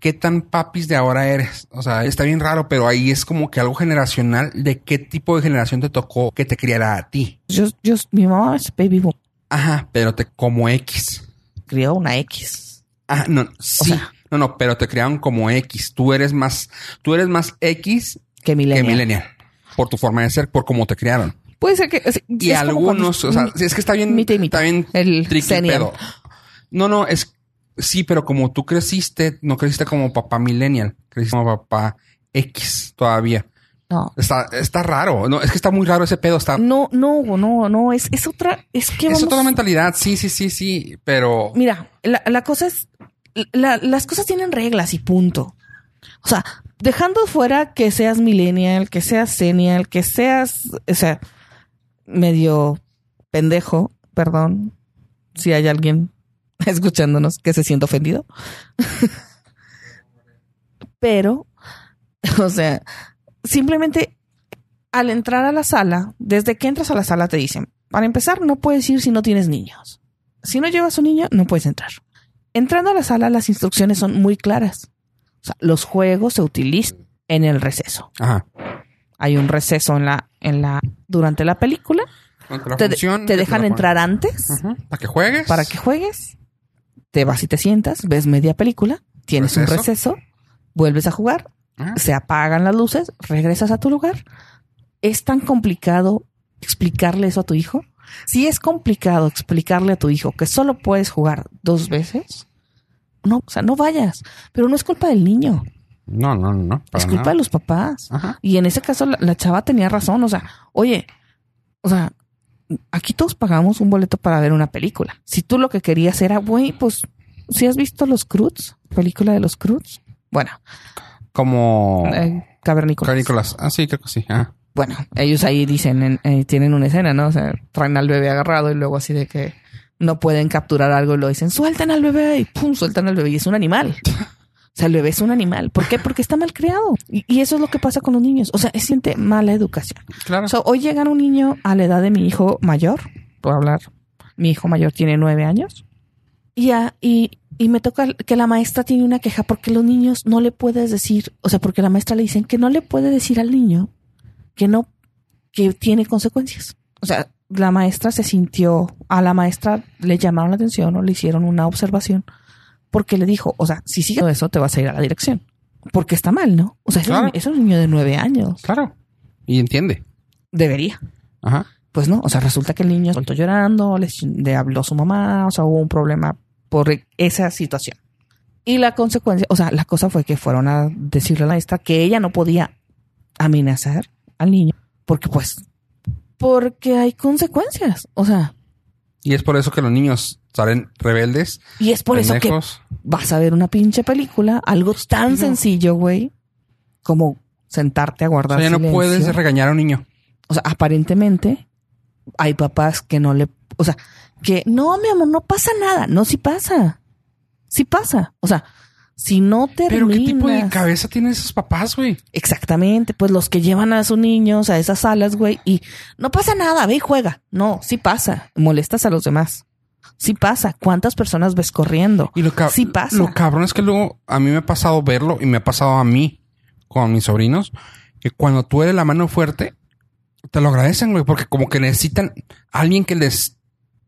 qué tan papis de ahora eres. O sea, está bien raro, pero ahí es como que algo generacional de qué tipo de generación te tocó que te criara a ti. yo, yo, mi mamá es baby boom, Ajá, pero te como X. crió una X. Ajá, no, sí. sea- no, no, pero te criaron como X. Tú eres más, tú eres más X Que millennial. que millennial. Por tu forma de ser, por cómo te criaron. Puede ser que... es- Y es como algunos, o sea, es que está bien, Mita y mita. está bien El tricky pedo. No, no, es sí, pero como tú creciste, no creciste como papá millennial, creciste como papá X todavía. No. Está, está raro. No, es que está muy raro ese pedo. Está, No, no, no, no, es, es otra, es que es otra mentalidad. Sí, sí, sí, sí. Pero Mira, la, la cosa es, la- las cosas tienen reglas y punto. O sea, dejando fuera que seas millennial, que seas senial, que seas, o sea, medio pendejo, perdón, si hay alguien escuchándonos que se siente ofendido. Pero, o sea, simplemente al entrar a la sala, desde que entras a la sala te dicen, para empezar, no puedes ir si no tienes niños. Si no llevas un niño, no puedes entrar. Entrando a la sala, las instrucciones son muy claras. O sea, los juegos se utilizan en el receso. Ajá. Hay un receso en la, en la, durante la película. La Te, función, te que dejan entrar antes. Para que juegues. para que juegues. Te vas y te sientas, ves media película, tienes un Receso. vuelves a jugar, Ajá. se apagan las luces, regresas a tu lugar. ¿Es tan complicado explicarle eso a tu hijo? Si es complicado explicarle a tu hijo que solo puedes jugar dos veces, no, o sea, no vayas. Pero no es culpa del niño, No, no, no. es culpa nada. de los papás. Ajá. Y en ese caso la, la chava tenía razón, o sea, oye, o sea, aquí todos pagamos un boleto para ver una película. Si tú lo que querías era, güey, pues, si has visto los Cruz, película de los Cruz, bueno, Como eh, Cavernícolas. Cavernícolas. Ah, sí, creo que sí. Ah. Bueno, ellos ahí dicen, en- eh, tienen una escena, ¿no? O sea, traen al bebé agarrado y luego así de que no pueden capturar algo y lo dicen, sueltan al bebé y pum, sueltan al bebé y es un animal. O sea, el bebé es un animal. ¿Por qué? Porque está mal creado. Y, y eso es lo que pasa con los niños. O sea, es siente mala educación. Claro. O sea, hoy llega un niño a la edad de mi hijo mayor, puedo hablar, mi hijo mayor tiene nueve años, y, ya- y, y me toca que la maestra tiene una queja porque los niños no le puedes decir, o sea, porque la maestra le dicen que no le puede decir al niño que no, que tiene consecuencias. O sea, la maestra se sintió, a la maestra le llamaron la atención o le hicieron una observación porque le dijo, o sea, si sigues eso te vas a ir a la dirección. Porque está mal, ¿no? O sea, es, Claro. un, es un niño de nueve años. Claro. Y entiende. Debería. Ajá. Pues no, o sea, resulta que el niño soltó llorando, le, le habló a su mamá, o sea, hubo un problema por esa situación. Y la consecuencia, o sea, la cosa fue que fueron a decirle a la maestra que ella no podía amenazar al niño, porque pues, porque hay consecuencias, o sea, Y es por eso que los niños salen rebeldes. y es por eso que vas a ver una pinche película, algo tan sencillo, güey, como sentarte a O guardar sea, ya no puedes regañar a un niño. O sea, aparentemente hay papás que no le, o sea, que no, mi amor, no pasa nada. No, sí pasa. Sí pasa. O sea, si no Pero terminas. qué tipo de cabeza tienen esos papás, güey. Exactamente, pues los que llevan a sus niños a esas salas, güey, y no pasa nada, ve y juega. No, sí pasa. Molestas a los demás. Sí pasa. ¿Cuántas personas ves corriendo? Y lo, Sí pasa. lo cabrón es que luego a mí me ha pasado verlo y me ha pasado a mí con mis sobrinos que cuando tú eres la mano fuerte te lo agradecen, güey, porque como que necesitan a alguien que les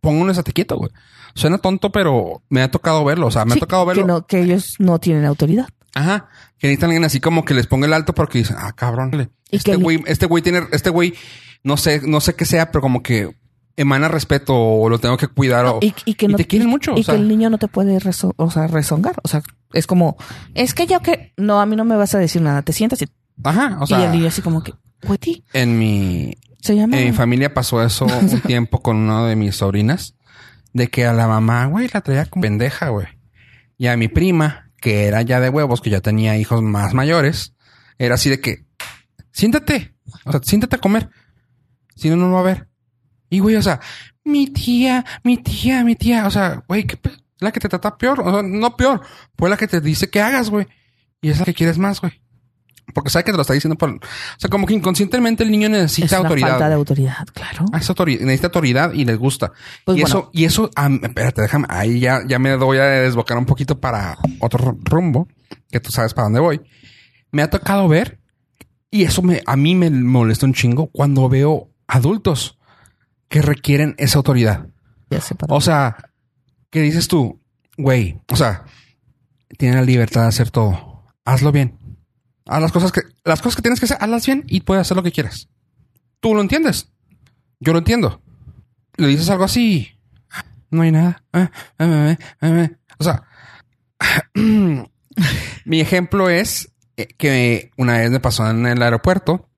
ponga un estate quieto, güey. Suena tonto, pero me ha tocado verlo. O sea, me Sí, ha tocado verlo. Que, no, que ellos no tienen autoridad. Ajá. Que necesitan alguien así como que les ponga el alto porque dicen, ah, cabrón. Y Este güey, este güey tiene, este güey, no sé, no sé qué sea, pero como que emana respeto o lo tengo que cuidar o, y, y que y no te quieren mucho. y o sea, que el niño no te puede rezo- o sea, rezongar. O sea, es como, es que yo que no, a mí no me vas a decir nada. Te sientas y, ajá. O y el sea, niño así como que, güey, en mi, se llama. en mi familia pasó eso un tiempo con una de mis sobrinas, de que a la mamá, güey, la traía como pendeja, güey. Y a mi prima, que era ya de huevos, que ya tenía hijos más mayores, era así de que, siéntate, o sea, siéntate a comer. Si no, no lo va a ver. Y güey, o sea, mi tía, mi tía, mi tía, o sea, güey, ¿qué la que te trata peor, o sea, no peor, fue la que te dice que hagas, güey. Y es la que quieres más, güey. Porque sabe que te lo está diciendo por, o sea, como que inconscientemente el niño es necesita una autoridad. falta de autoridad, claro. Ah, es autoridad, necesita autoridad y les gusta. Pues y bueno. eso, y eso, ah, espérate, déjame, ahí ya, ya me voy a desbocar un poquito para otro rumbo, que tú sabes para dónde voy. Me ha tocado ver, y eso me, a mí me molesta un chingo cuando veo adultos que requieren esa autoridad. Sé O sea, ¿qué dices tú? Güey, o sea, tienen la libertad de hacer todo. Hazlo bien. Haz las cosas que, las cosas que tienes que hacer, hazlas bien y puedes hacer lo que quieras. Tú lo entiendes. Yo lo entiendo. Le dices algo así. No hay nada. Ah, ah, ah. O sea, mi ejemplo es eh, que una vez me pasó en el aeropuerto.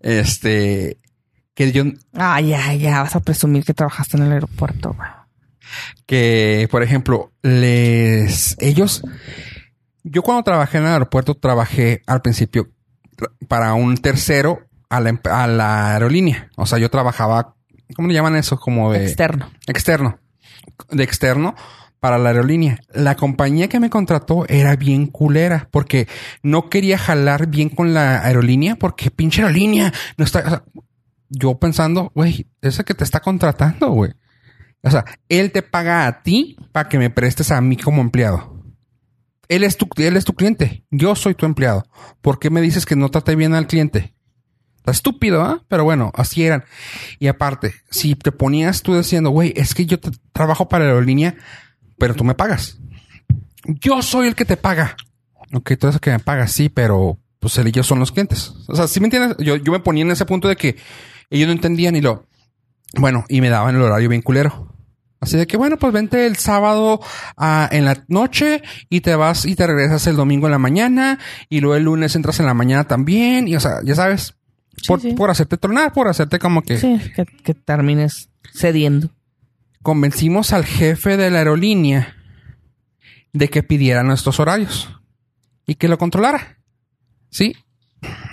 Este, que yo, Ah, ya, ya, vas a presumir que trabajaste en el aeropuerto, güey. que, por ejemplo, les ellos yo cuando trabajé en el aeropuerto trabajé al principio para un tercero a la, emp- a la aerolínea. O sea, yo trabajaba, ¿cómo le llaman eso? Como de Externo. externo. De externo, para la aerolínea. La compañía que me contrató era bien culera porque no quería jalar bien con la aerolínea porque pinche aerolínea no está. o sea, yo pensando, güey, ese que te está contratando, güey. O sea, él te paga a ti para que me prestes a mí como empleado. Él es tu, él es tu cliente. Yo soy tu empleado. ¿Por qué me dices que no trate bien al cliente? Está estúpido, ¿ah? Pero bueno, así eran. Y aparte, si te ponías tú diciendo, güey, es que yo trabajo para la aerolínea, pero tú me pagas. Yo soy el que te paga. Ok, tú eres el que me paga, sí, pero pues él y yo son los clientes. O sea, ¿sí me entiendes? Yo, yo me ponía en ese punto de que ellos no entendían y lo... Bueno, y me daban el horario bien culero. Así de que, bueno, pues vente el sábado ah, en la noche y te vas y te regresas el domingo en la mañana y luego el lunes entras en la mañana también. Y, o sea, ya sabes, por, sí. por hacerte tronar, por hacerte como que... Sí, que, que termines cediendo. convencimos al jefe de la aerolínea de que pidiera nuestros horarios y que lo controlara. Sí,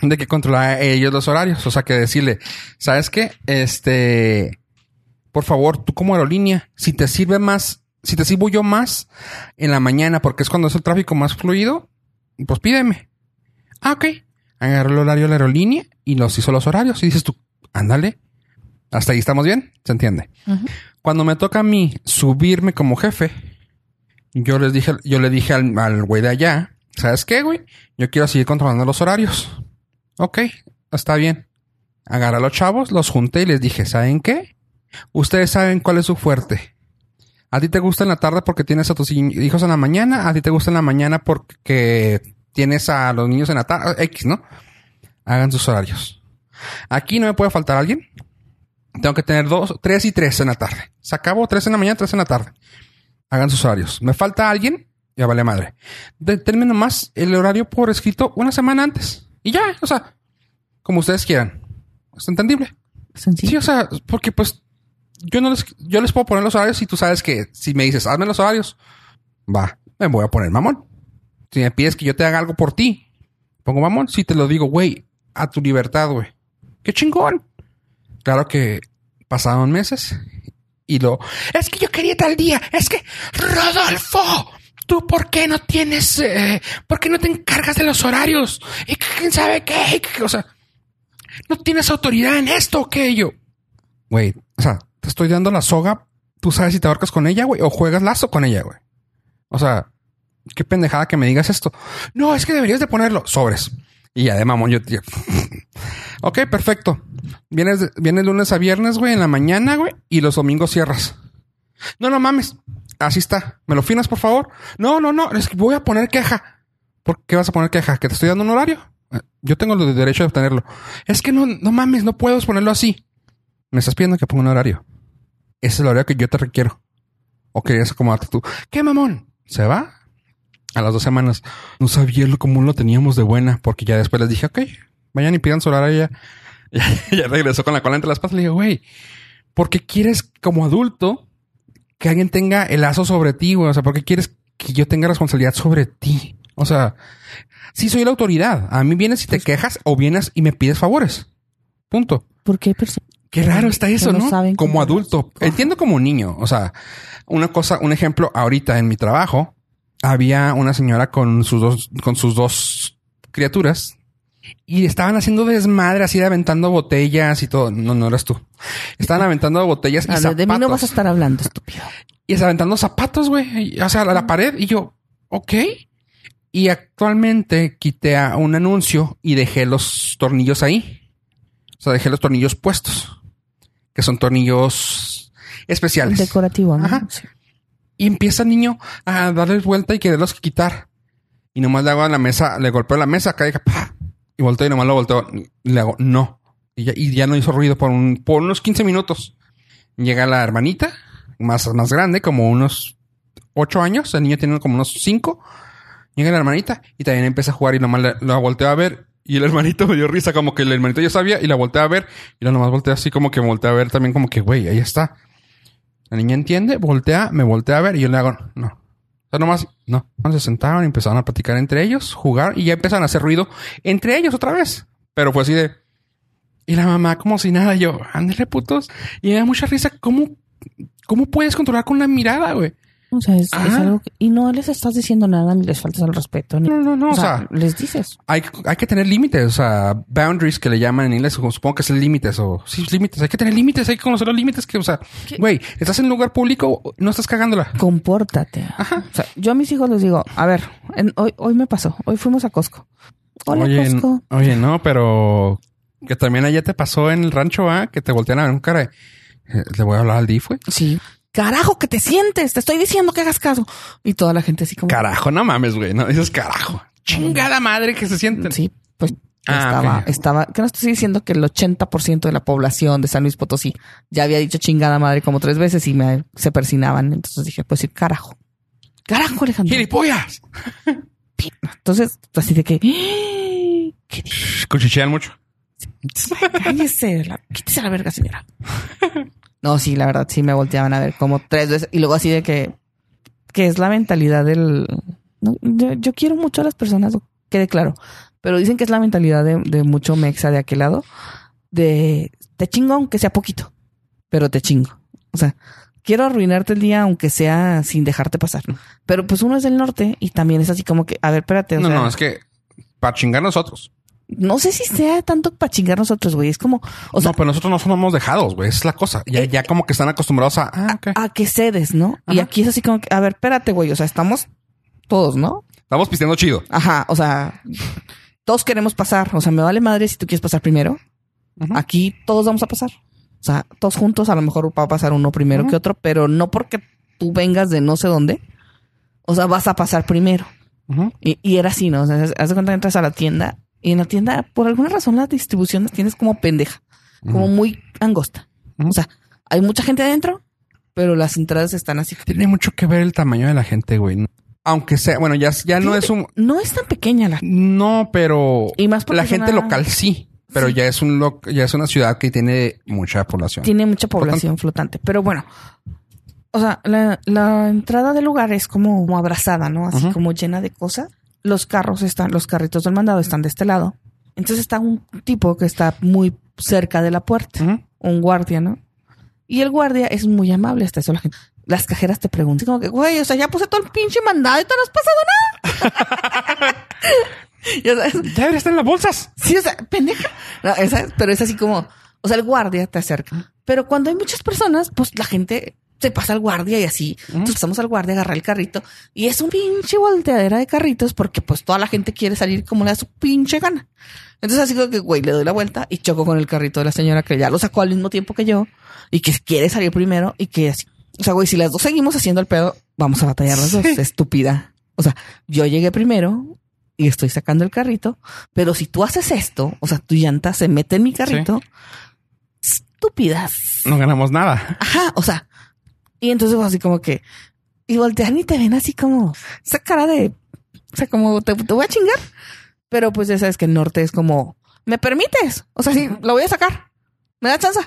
de que controlara ellos los horarios. O sea, que decirle, ¿sabes qué? Este, por favor, tú como aerolínea, si te sirve más, si te sirvo yo más en la mañana, porque es cuando es el tráfico más fluido, pues pídeme. Ah, ok. Agarró el horario de la aerolínea y los hizo los horarios. Y dices tú, ándale. Hasta ahí estamos bien. ¿Se entiende? Cuando me toca a mí subirme como jefe, yo les dije, yo le dije al, al güey de allá, ¿sabes qué, güey? Yo quiero seguir controlando los horarios. Ok, está bien. Agarré a los chavos, los junté y les dije, ¿saben qué? Ustedes saben cuál es su fuerte. A ti te gusta en la tarde porque tienes a tus hi- hijos en la mañana, a ti te gusta en la mañana porque tienes a los niños en la tarde, X, ¿no? Hagan sus horarios. Aquí no me puede faltar alguien. Tengo que tener dos, tres y tres en la tarde. Se acabó tres en la mañana, tres en la tarde. Hagan sus horarios. Me falta alguien, ya vale madre. Determino más el horario por escrito una semana antes. Y ya, o sea, como ustedes quieran. Es entendible. Sencillo. Sí, o sea, porque pues yo no les, yo les puedo poner los horarios y tú sabes que si me dices, hazme los horarios, va, me voy a poner mamón. Si me pides que yo te haga algo por ti, pongo mamón. Si te lo digo, güey, a tu libertad, güey. Qué chingón. Claro que pasaron meses y lo, es que yo quería tal día, es que, Rodolfo, ¿tú por qué no tienes, eh, por qué no te encargas de los horarios? Y quién sabe qué, o sea, no tienes autoridad en esto o qué yo. Güey, o sea, estoy dando la soga, tú sabes si te ahorcas con ella, güey, o juegas lazo con ella, güey. O sea, qué pendejada que me digas esto. No, es que deberías de ponerlo sobres. Y ya de mamón, yo, yo- ok, perfecto. Vienes, vienes lunes a viernes, güey, en la mañana, güey, y los domingos cierras. No, no mames. Así está. ¿Me lo finas, por favor? No, no, no. Es que voy a poner queja. ¿Por qué vas a poner queja? ¿Que te estoy dando un horario? Eh, Yo tengo el derecho de obtenerlo. Es que no, no mames, no puedo ponerlo así. Me estás pidiendo que ponga un horario. Ese es el horario que yo te requiero. O querías acomodarte tú. ¿Qué mamón? ¿Se va? A las dos semanas. No sabía lo común lo teníamos de buena, porque ya después les dije, ok, vayan y pidan su horario. Ya, ya regresó con la cola entre las patas. Le dije, güey, ¿por qué quieres como adulto que alguien tenga el lazo sobre ti, güey? O sea, ¿por qué quieres que yo tenga responsabilidad sobre ti? O sea, sí soy la autoridad. A mí vienes y te quejas o vienes y me pides favores. Punto. Hay personas Qué raro está eso, no como adulto. Entiendo como niño. O sea, una cosa, un ejemplo, ahorita en mi trabajo, había una señora con sus dos, con sus dos criaturas y estaban haciendo desmadre así de aventando botellas y todo. No, no eras tú. Estaban aventando botellas y Ah, de, zapatos. de mí no vas a estar hablando, estúpido. Y es aventando zapatos, güey. O sea, a la pared. Y yo, ok. Y actualmente quité a un anuncio y dejé los tornillos ahí. O sea, dejé los tornillos puestos. Que son tornillos especiales. Decorativo, ¿no? Ajá. Sí. Y empieza el niño a darles vuelta y quererlos quitar. Y nomás le hago a la mesa, le golpeo la mesa, cae, ¡pa! y volteo y nomás lo volteo. Y le hago, no. Y ya, y ya no hizo ruido por, un, por unos 15 minutos. Llega la hermanita, más, más grande, como unos 8 años. El niño tiene como unos 5. Llega la hermanita y también empieza a jugar y nomás le- la volteo a ver. Y el hermanito me dio risa, como que el hermanito ya sabía y la volteé a ver. Y la nomás volteé así, como que me volteé a ver también, como que, güey, ahí está. La niña entiende, voltea, me voltea a ver y yo le hago, no. O sea, nomás, no. Se sentaron y empezaron a platicar entre ellos, jugar y ya empezaron a hacer ruido entre ellos otra vez. Pero fue así de. Y la mamá, como si nada, yo, ándale putos. Y me da mucha risa, ¿cómo, cómo puedes controlar con una mirada, güey? O sea, es, es Ajá. algo que- y no les estás diciendo nada ni les faltas al respeto. Ni, No, no, no. o O sea, sea, les dices. hay, hay que tener límites, o sea, boundaries que le llaman en inglés, supongo que es límites o sí, límites. Hay que tener límites, hay que conocer los límites que, o sea, güey, estás en un lugar público, no estás cagándola. Compórtate. O sea, yo a mis hijos les digo, a ver, en- hoy, hoy me pasó, hoy fuimos a Costco. Hola, oye, Costco. oye, no, pero que también allá te pasó en el rancho, ¿ah? Que te voltean a ver un cara. de, eh, Le voy a hablar al DIF, güey. Sí. Carajo, que te sientes. Te estoy diciendo que hagas caso. Y toda la gente así como. Carajo, no mames, güey. No dices carajo. Chingada madre que se sienten. Sí, pues Ah, estaba, estaba, que no estoy diciendo que el 80% de la población de San Luis Potosí ya había dicho chingada madre como tres veces y me se persinaban. Entonces dije, pues sí, carajo. Carajo, Alejandro. ¡Gilipollas! Entonces, así de que, "¡Ah! ¿qué dices? Cuchichean mucho. Cállese, la, quítese la verga, señora. No, sí, la verdad, sí me volteaban a ver como tres veces. Y luego así de que, que es la mentalidad del... no, yo, yo quiero mucho a las personas, quede claro. Pero dicen que es la mentalidad de, de mucho mexa de aquel lado. De, te chingo aunque sea poquito, pero te chingo. O sea, quiero arruinarte el día aunque sea sin dejarte pasar. Pero pues uno es del norte y también es así como que, a ver, espérate. o No, sea, no, es que para chingar nosotros. No sé si sea tanto para chingar nosotros, güey. Es como, o sea, no, pero nosotros no somos dejados, güey. Es la cosa. Ya, ya como que están acostumbrados a. Ah, a que cedes, ¿no? Y aquí es así como que, a ver, espérate, güey. O sea, estamos todos, ¿no? Estamos pisteando chido. Ajá. O sea, todos queremos pasar. O sea, me vale madre si tú quieres pasar primero. Aquí todos vamos a pasar. O sea, todos juntos, a lo mejor va a pasar uno primero que otro, pero no porque tú vengas de no sé dónde. O sea, vas a pasar primero. Y, y era así, ¿no? O sea, haz de cuenta que entras a la tienda y en la tienda, por alguna razón, la distribución la tienes como pendeja, como muy angosta. O sea, hay mucha gente adentro, pero las entradas están así. Tiene mucho que ver el tamaño de la gente, güey. Aunque sea, bueno, ya, ya no es un. No es tan pequeña la. No, pero Y más la gente una- local sí. Pero Sí. ya es un lo- ya es una ciudad que tiene mucha población. Tiene mucha población flotante. Pero bueno, o sea, la, la entrada del lugar es como, como abrazada, ¿no? Así como llena de cosas. Los carros están, los carritos del mandado están de este lado. Entonces está un tipo que está muy cerca de la puerta. Un guardia, ¿no? Y el guardia es muy amable hasta eso. La gente, las cajeras te preguntan como que, güey, o sea, ya puse todo el pinche mandado y tú no has pasado nada. Ya sabes, Ya debería estar en las bolsas. sí, o sea, pendeja. No, esa- pero es así como, o sea, el guardia te acerca. Pero cuando hay muchas personas, pues la gente se pasa al guardia y así. Entonces pasamos al guardia, agarra el carrito y es un pinche volteadera de carritos porque pues toda la gente quiere salir como le da su pinche gana. Entonces así como que, güey, le doy la vuelta y choco con el carrito de la señora que ya lo sacó al mismo tiempo que yo y que quiere salir primero y que así. O sea, güey, si las dos seguimos haciendo el pedo, vamos a batallar las dos. Sí. Estúpida. O sea, yo llegué primero y estoy sacando el carrito, pero si tú haces esto, o sea, tu llanta se mete en mi carrito, estúpidas. No ganamos nada. Ajá, o sea, y entonces así como que, y voltean y te ven así como, esa cara de, o sea, como te, te voy a chingar. Pero pues ya sabes que el norte es como, ¿me permites? O sea, sí, lo voy a sacar. ¿Me da chance?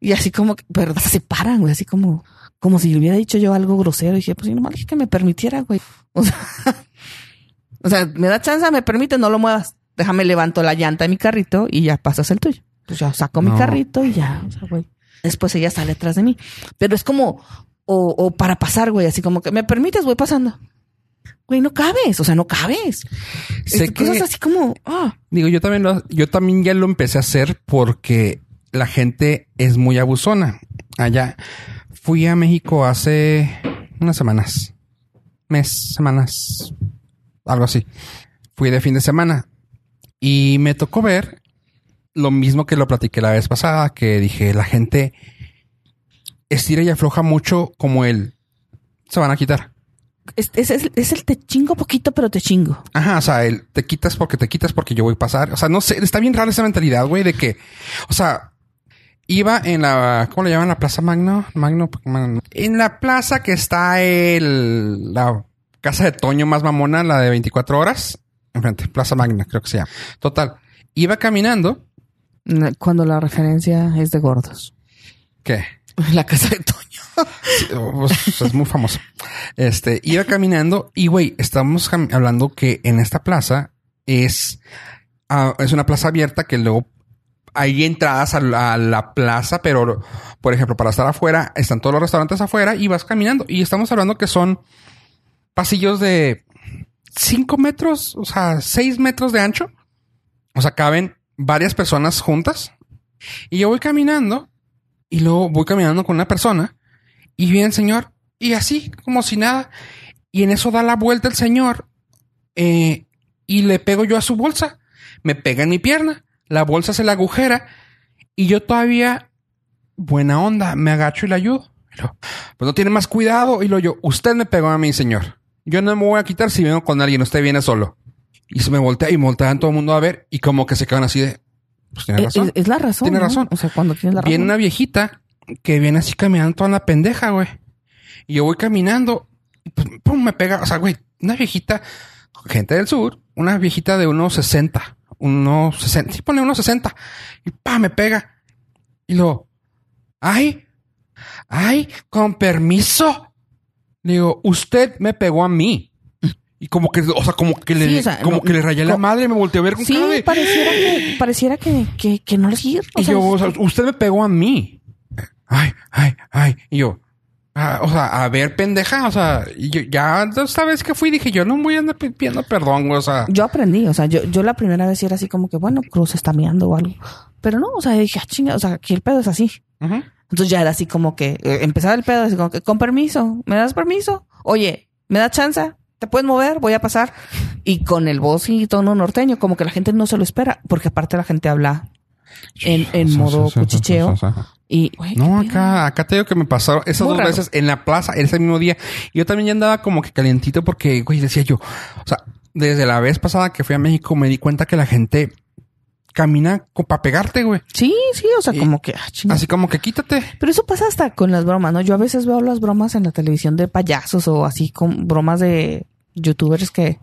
Y así como, que, pero se paran, güey, así como, como si le hubiera dicho yo algo grosero. Y dije, pues sí, nomás dije que me permitiera, güey. O sea, o sea, me da chance, me permite, no lo muevas. Déjame levanto la llanta de mi carrito y ya pasas el tuyo. Pues ya saco mi carrito y ya, o sea, güey. Después ella sale atrás de mí. Pero es como, o, o para pasar, güey, así como que me permites, voy pasando. Güey, no cabes, o sea, no cabes. Sé Este, que- Cosas así como, ah, Digo, yo también lo, yo también ya lo empecé a hacer porque la gente es muy abusona. Allá fui a México hace unas semanas, mes, semanas, algo así. Fui de fin de semana y me tocó ver lo mismo que lo platiqué la vez pasada, que dije, la gente estira y afloja mucho como él. Se van a quitar. es, es, es- es el te chingo poquito, pero te chingo. Ajá, o sea, el te quitas porque te quitas porque yo voy a pasar. O sea, no sé, está bien rara esa mentalidad, güey, de que, o sea, iba en la, ¿cómo le llaman? La Plaza Magno, Magno, Magno. en la plaza que está el, la casa de Toño más mamona, la de 24 horas, enfrente, Plaza Magna, creo que se llama. Total, iba caminando, Cuando la referencia es de gordos. ¿qué? La casa de Toño. Pues, es muy famoso. Este, iba caminando y, güey, estamos hablando que en esta plaza es, ah, es una plaza abierta que luego hay entradas a la, a la plaza, pero por ejemplo, para estar afuera, están todos los restaurantes afuera y vas caminando. Y estamos hablando que son pasillos de 5 metros, o sea, 6 metros de ancho. O sea, caben varias personas juntas. Y yo voy caminando y luego voy caminando con una persona y viene el señor y así, como si nada. Y en eso da la vuelta el señor eh, y le pego yo a su bolsa. Me pega en mi pierna. La bolsa se la agujera y yo todavía, buena onda, me agacho y le ayudo. Pero, pues no tiene más cuidado. Y lo yo, usted me pegó a mí, señor. Yo no me voy a quitar si vengo con alguien. Usted viene solo. Y se me voltea y voltean todo el mundo a ver y como que se quedan así de, pues tiene Es, razón. es- es la razón. Tiene ¿no? razón. O sea, cuando tienes la razón. Viene una viejita que viene así caminando toda la pendeja, güey. Y yo voy caminando y pues, pum, me pega. O sea, güey, una viejita, gente del sur, una viejita de unos 60, unos 60, sí, pone unos 60. Y pa, me pega. Y luego, ay, ay, con permiso. Le digo, usted me pegó a mí. Y como que, o sea, como que le, Sí, o sea, como no- que le rayé la madre y me volteé a ver con Sí, cara de- pareciera que, pareciera que, que, que no le sigue. O y sea, yo, o sea, usted me pegó a mí. Ay, ay, ay. Y yo, ah, o sea, a ver, pendeja. O sea, yo ya esta vez que fui dije, yo no voy a andar pi- pidiendo perdón. O sea, yo aprendí, o sea, yo, yo la primera vez era así como que, bueno, Cruz está meando o algo. Pero no, o sea, dije, ah, chinga, o sea, aquí el pedo es así. Entonces ya era así como que eh, empezaba el pedo, así como que, con permiso, ¿me das permiso? Oye, ¿me da chance? ¿Te puedes mover? Voy a pasar. Y con el voz y tono norteño, como que la gente no se lo espera, porque aparte la gente habla en, en modo cuchicheo. Y, No, acá, acá te digo que me pasaron esas Muy dos raro. veces en la plaza, ese mismo día. Yo también ya andaba como que calientito porque, güey, decía yo, o sea, desde la vez pasada que fui a México me di cuenta que la gente camina para pegarte, güey. Sí, sí, o sea, Y- como que, ah. Así como que quítate. Pero eso pasa hasta con las bromas, ¿no? Yo a veces veo las bromas en la televisión de payasos o así con bromas de youtubers que,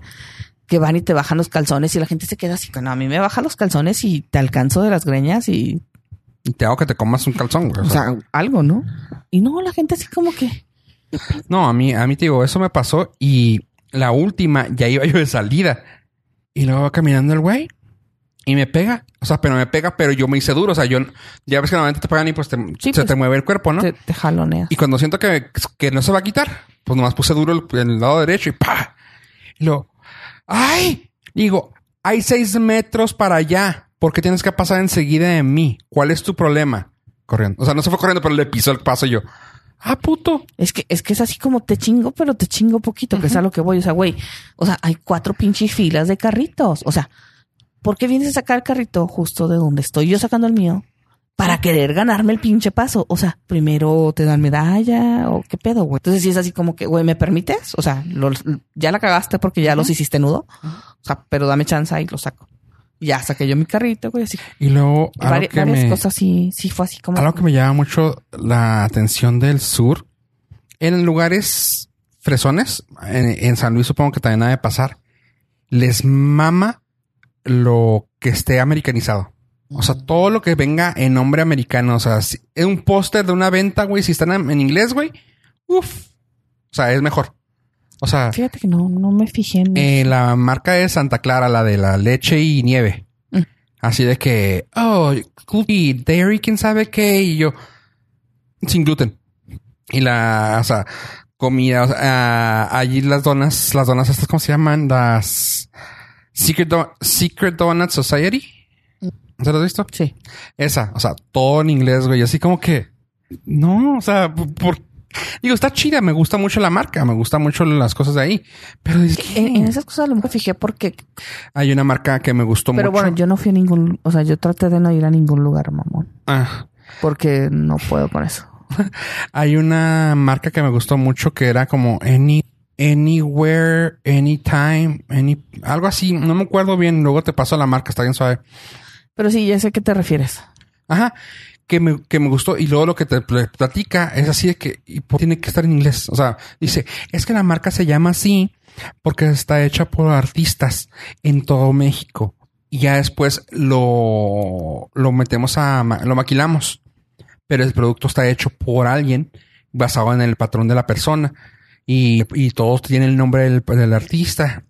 que van y te bajan los calzones y la gente se queda así, no, a mí me baja los calzones y te alcanzo de las greñas y, Y te hago que te comas un calzón, güey. o sea, algo, ¿no? Y no, la gente así como que, No, a mí, a mí te digo, eso me pasó y la última ya iba yo de salida y luego va caminando el güey y me pega. O sea, pero me pega, pero yo me hice duro. O sea, yo ya ves que normalmente te pegan y pues te- Sí, se pues, te mueve el cuerpo, ¿no? te, te jaloneas. Y cuando siento que, que no se va a quitar, pues nomás puse duro el, el lado derecho y pa. Y luego, ¡ay! Digo, hay seis metros para allá. ¿Por qué tienes que pasar enseguida de mí? ¿Cuál es tu problema? Corriendo. O sea, no se fue corriendo, pero le pisó el paso yo. Ah, puto. Es que, es que es así como te chingo, pero te chingo poquito, que es a lo que voy. O sea, güey, o sea, hay cuatro pinches filas de carritos. O sea, ¿por qué vienes a sacar el carrito justo de donde estoy yo sacando el mío? Para querer ganarme el pinche paso. O sea, primero te dan medalla o qué pedo, güey. Entonces, si es así como que, güey, ¿me permites? O sea, lo- ya la cagaste porque ya los hiciste nudo. O sea, pero dame chance y lo saco. Ya saqué yo mi carrito, güey, así. Y luego, Y algo vari- que varias me, cosas sí, sí fue así como. algo que me llama mucho la atención del sur, en lugares fresones, en, en San Luis supongo que también ha de pasar, les mama lo que esté americanizado. O sea, todo lo que venga en nombre americano. O sea, si es un póster de una venta, güey. Si están en inglés, güey. Uf. O sea, es mejor. O sea, Fíjate que no, no me fijé en eh, la marca de Santa Clara, la de la leche y nieve. Mm. Así de que, oh, cookie, dairy, quién sabe qué. Y yo, sin gluten. Y la, o sea, comida, o sea, ah, allí las donas, las donas estas, ¿cómo se llaman? Las Secret, Do- Secret Donut Society. ¿Se lo has visto? Sí. Esa, o sea, todo en inglés, güey. Así como que, no, o sea, por, digo, está chida, me gusta mucho la marca, me gusta mucho las cosas de ahí. Pero es que En, en esas cosas me fijé porque hay una marca que me gustó Pero mucho. bueno, yo no fui a ningún, o sea, yo traté de no ir a ningún lugar, mamón, Ah, porque no puedo con eso. hay una marca que me gustó mucho que era como any, anywhere, anytime, any, algo así. No me acuerdo bien. Luego te paso la marca, está bien suave. Pero sí, ya sé a qué te refieres. Ajá. Que me, que me gustó. Y luego lo que te pl- platica es así de que y tiene que estar en inglés. O sea, dice, es que la marca se llama así porque está hecha por artistas en todo México. Y ya después lo, lo metemos a, lo maquilamos. Pero el producto está hecho por alguien basado en el patrón de la persona. Y, y todos tienen el nombre del, del artista.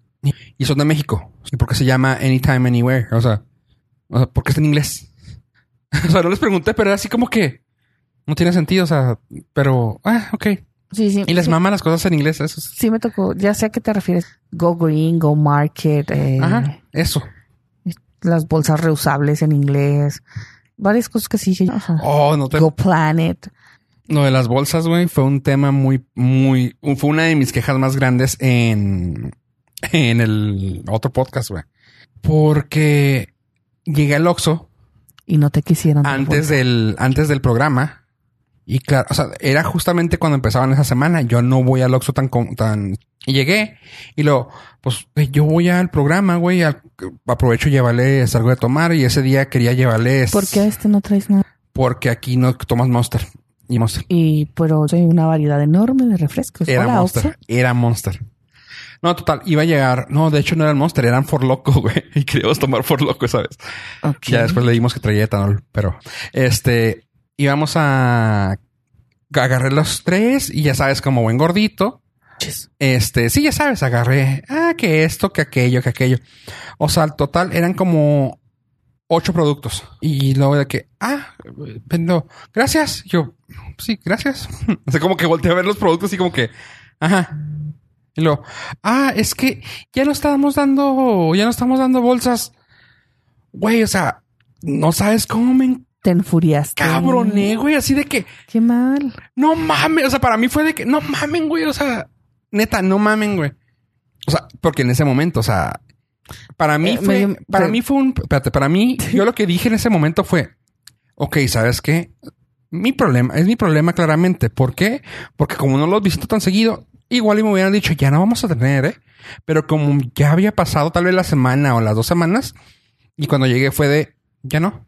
Y, son de México. ¿Y por qué se llama Anytime, Anywhere? O sea, o sea, porque está en inglés. o sea, no les pregunté, pero era así como que no tiene sentido, o sea, pero, ah, ok. Sí, sí. Y les sí, mama las cosas en inglés, eso. es- Sí me tocó. Ya sé a qué te refieres. Go Green, Go Market, eh, Ajá, eso. las bolsas reusables en inglés. Varias cosas que sí. Ajá. Oh, no te... Go Planet. Lo de las bolsas, güey, fue un tema muy, muy, fue una de mis quejas más grandes en, en el otro podcast, güey. Porque llegué al Oxxo Y no te quisieron. antes del, antes del programa. Y claro, o sea, era justamente cuando empezaban esa semana. Yo no voy al Oxxo tan, tan, y llegué y lo, pues, yo voy al programa, güey, al- aprovecho y llevarles algo de tomar y ese día quería llevarles. ¿Por qué a este no traes nada? Porque aquí no tomas Monster y Monster. Y pero hay una variedad enorme de refrescos. Era Hola, Monster. Oxxo. Era Monster. No, total, iba a llegar. No, de hecho no eran Monster, eran For Loco, güey. Y queríamos tomar For Loco, ¿sabes? Ok. Ya después le dimos que traía etanol, pero este íbamos a agarré los tres y ya sabes, como buen gordito. Este, sí, ya sabes, agarré, ah, que esto, que aquello, que aquello. O sea, al total eran como ocho productos. Y luego de que, ah, vendo, gracias. Yo, sí, gracias. O sea, como que volteé a ver los productos y como que, ajá. Y luego, ah, es que ya no estábamos dando, ya no estamos dando bolsas. Güey, o sea, no sabes cómo me Te enfuriaste. encabroné, güey, así de que, Qué mal. no mames, o sea, para mí fue de que no mamen, güey, o sea, neta, no mamen, güey. O sea, porque en ese momento, o sea, para mí Eh, fue, me- para mí fue un, espérate, para mí, yo lo que dije en ese momento fue, ok, ¿sabes qué? Mi problema, es mi problema claramente. ¿Por qué? Porque como no los visito tan seguido, igual y me hubieran dicho, ya no vamos a tener, ¿eh? Pero como ya había pasado tal vez la semana o las dos semanas, y cuando llegué fue de, ya no.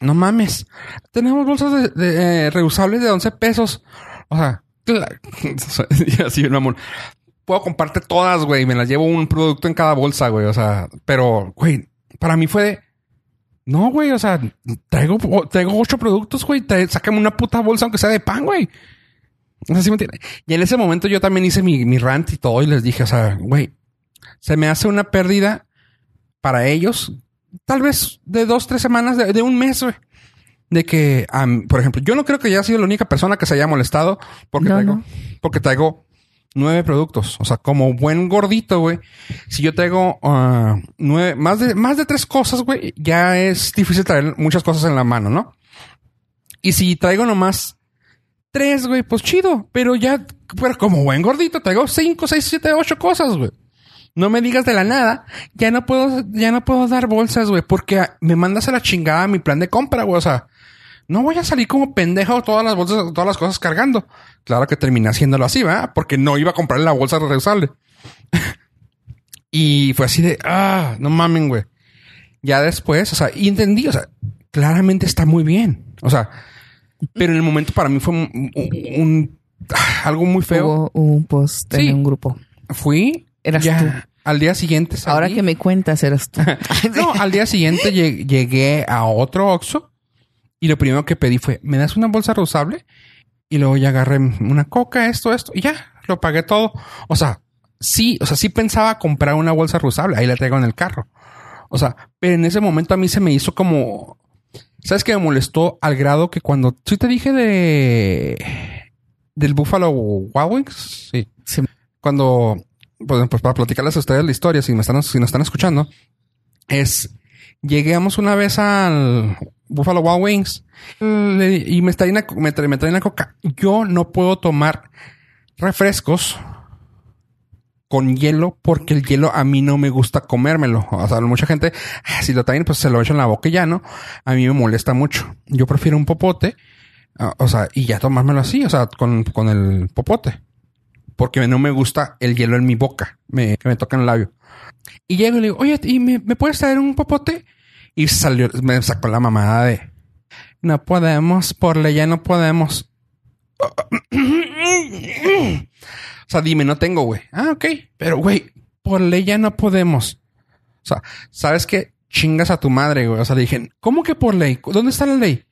No mames. Tenemos bolsas de, de, eh, reusables de 11 pesos. O sea, así un amor. Puedo comprarte todas, güey. Me las llevo un producto en cada bolsa, güey. O sea, pero, güey, para mí fue de. No, güey. O sea, traigo, traigo ocho productos, güey. Sácame una puta bolsa, aunque sea de pan, güey. No sé si me entiendes. Y en ese momento yo también hice mi, mi rant y todo y les dije, o sea, güey, se me hace una pérdida para ellos, tal vez de dos, tres semanas, de, de un mes, güey. De que, por ejemplo, yo no creo que haya sido la única persona que se haya molestado porque No, traigo, no. porque traigo nueve productos. O sea, como buen gordito, güey. Si yo traigo ah, nueve, más de, más de tres cosas, güey, ya es difícil traer muchas cosas en la mano, ¿no? Y si traigo nomás tres, güey, pues chido. Pero ya, pero como buen gordito, traigo cinco, seis, siete, ocho cosas, güey. No me digas de la nada. Ya no puedo, ya no puedo dar bolsas, güey, porque me mandas a la chingada mi plan de compra, güey. O sea, no voy a salir como pendejo todas las bolsas, todas las cosas cargando. Claro que terminé haciéndolo así, ¿verdad? Porque no iba a comprar la bolsa reusable. y fue así de, ah, no mamen, güey. Ya después, o sea, y entendí, o sea, claramente está muy bien. O sea, pero en el momento para mí fue un, un- un- ah, algo muy feo. Hubo un post Sí. en un grupo. Fui. Eras ya, tú. Al día siguiente salí. Ahora que me cuentas, eras tú. No, al día siguiente lleg- llegué a otro Oxxo y lo primero que pedí fue, ¿me das una bolsa reusable? Y luego ya agarré una coca, esto, esto, y ya, lo pagué todo. O sea, sí, o sea, sí pensaba comprar una bolsa reusable, ahí la traigo en el carro. O sea, pero en ese momento a mí se me hizo como, ¿sabes qué me molestó al grado que cuando, sí te dije de, del Buffalo Wild Wings? Sí Sí. cuando, pues, pues, para platicarles a ustedes la historia, si me están, si nos están escuchando, es, llegamos una vez al Buffalo Wild Wings le- y me traen, una, me, traen, me traen una coca. Yo no puedo tomar refrescos con hielo porque el hielo a mí no me gusta comérmelo. O sea, mucha gente, ah, si lo traen, pues se lo echan en la boca y ya, ¿no? A mí me molesta mucho. Yo prefiero un popote, ah, o sea, y ya tomármelo así, o sea, con, con el popote porque no me gusta el hielo en mi boca, me, que me toca en el labio. Y llego y le digo, oye, ¿y me, me puedes traer un popote? Y salió, me sacó la mamada de, no podemos, por ley ya no podemos. o sea, dime, no tengo, güey. Ah, ok. Pero, güey, por ley ya no podemos. O sea, ¿sabes qué? Chingas a tu madre, güey. O sea, le dije, ¿cómo que por ley? ¿Dónde está la ley?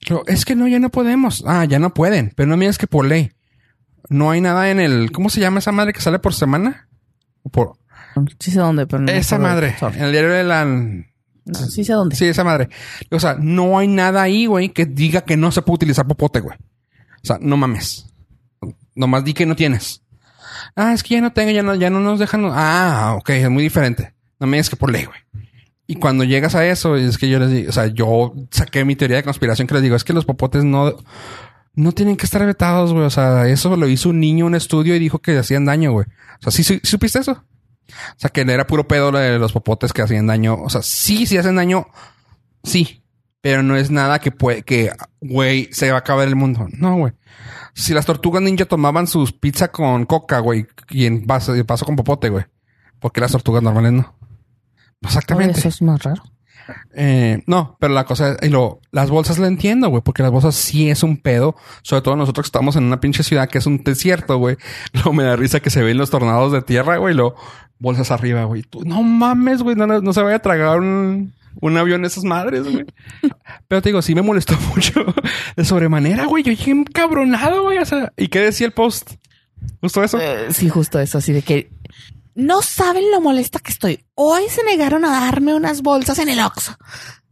Yo, es que no, ya no podemos. Ah, ya no pueden. Pero no digas que por ley. No hay nada en el. ¿Cómo se llama esa madre que sale por semana? O Por Sí sé dónde, pero no. esa madre. En el diario de la. Sí sé dónde. Sí, esa madre. O sea, no hay nada ahí, güey, que diga que no se puede utilizar popote, güey. O sea, no mames. Nomás di que no tienes. Ah, es que ya no tengo, ya no, ya no nos dejan. Ah, ok, es muy diferente. No me digas que por ley, güey. Y cuando llegas a eso, es que yo les digo, o sea, yo saqué mi teoría de conspiración que les digo, es que los popotes no, no tienen que estar vetados, güey. O sea, eso lo hizo un niño en un estudio y dijo que hacían daño, güey. O sea, ¿sí, sí, sí supiste eso? O sea, que era puro pedo lo de los popotes que hacían daño. O sea, sí, sí hacen daño. Sí. Pero no es nada que puede, que, güey, se va a acabar el mundo. No, güey. Si las tortugas ninja tomaban sus pizza con coca, güey, y en vaso, y paso con popote, güey. ¿Por qué las tortugas normales no? Exactamente. Eso es más raro. Eh, no, pero la cosa es, y lo, las bolsas lo entiendo, güey, porque las bolsas sí es un pedo. Sobre todo nosotros que estamos en una pinche ciudad que es un desierto, güey. Luego me da risa que se ven los tornados de tierra, güey, lo bolsas arriba, güey. Tú, no mames, güey, no, no, no se vaya a tragar un, un avión esas madres, güey. Pero te digo, sí me molestó mucho de sobremanera, güey. Yo llegué encabronado, güey. O sea, ¿y qué decía el post? ¿Justo eso? Eh, sí, justo eso, así de que no saben lo molesta que estoy. Hoy se negaron a darme unas bolsas en el Oxxo.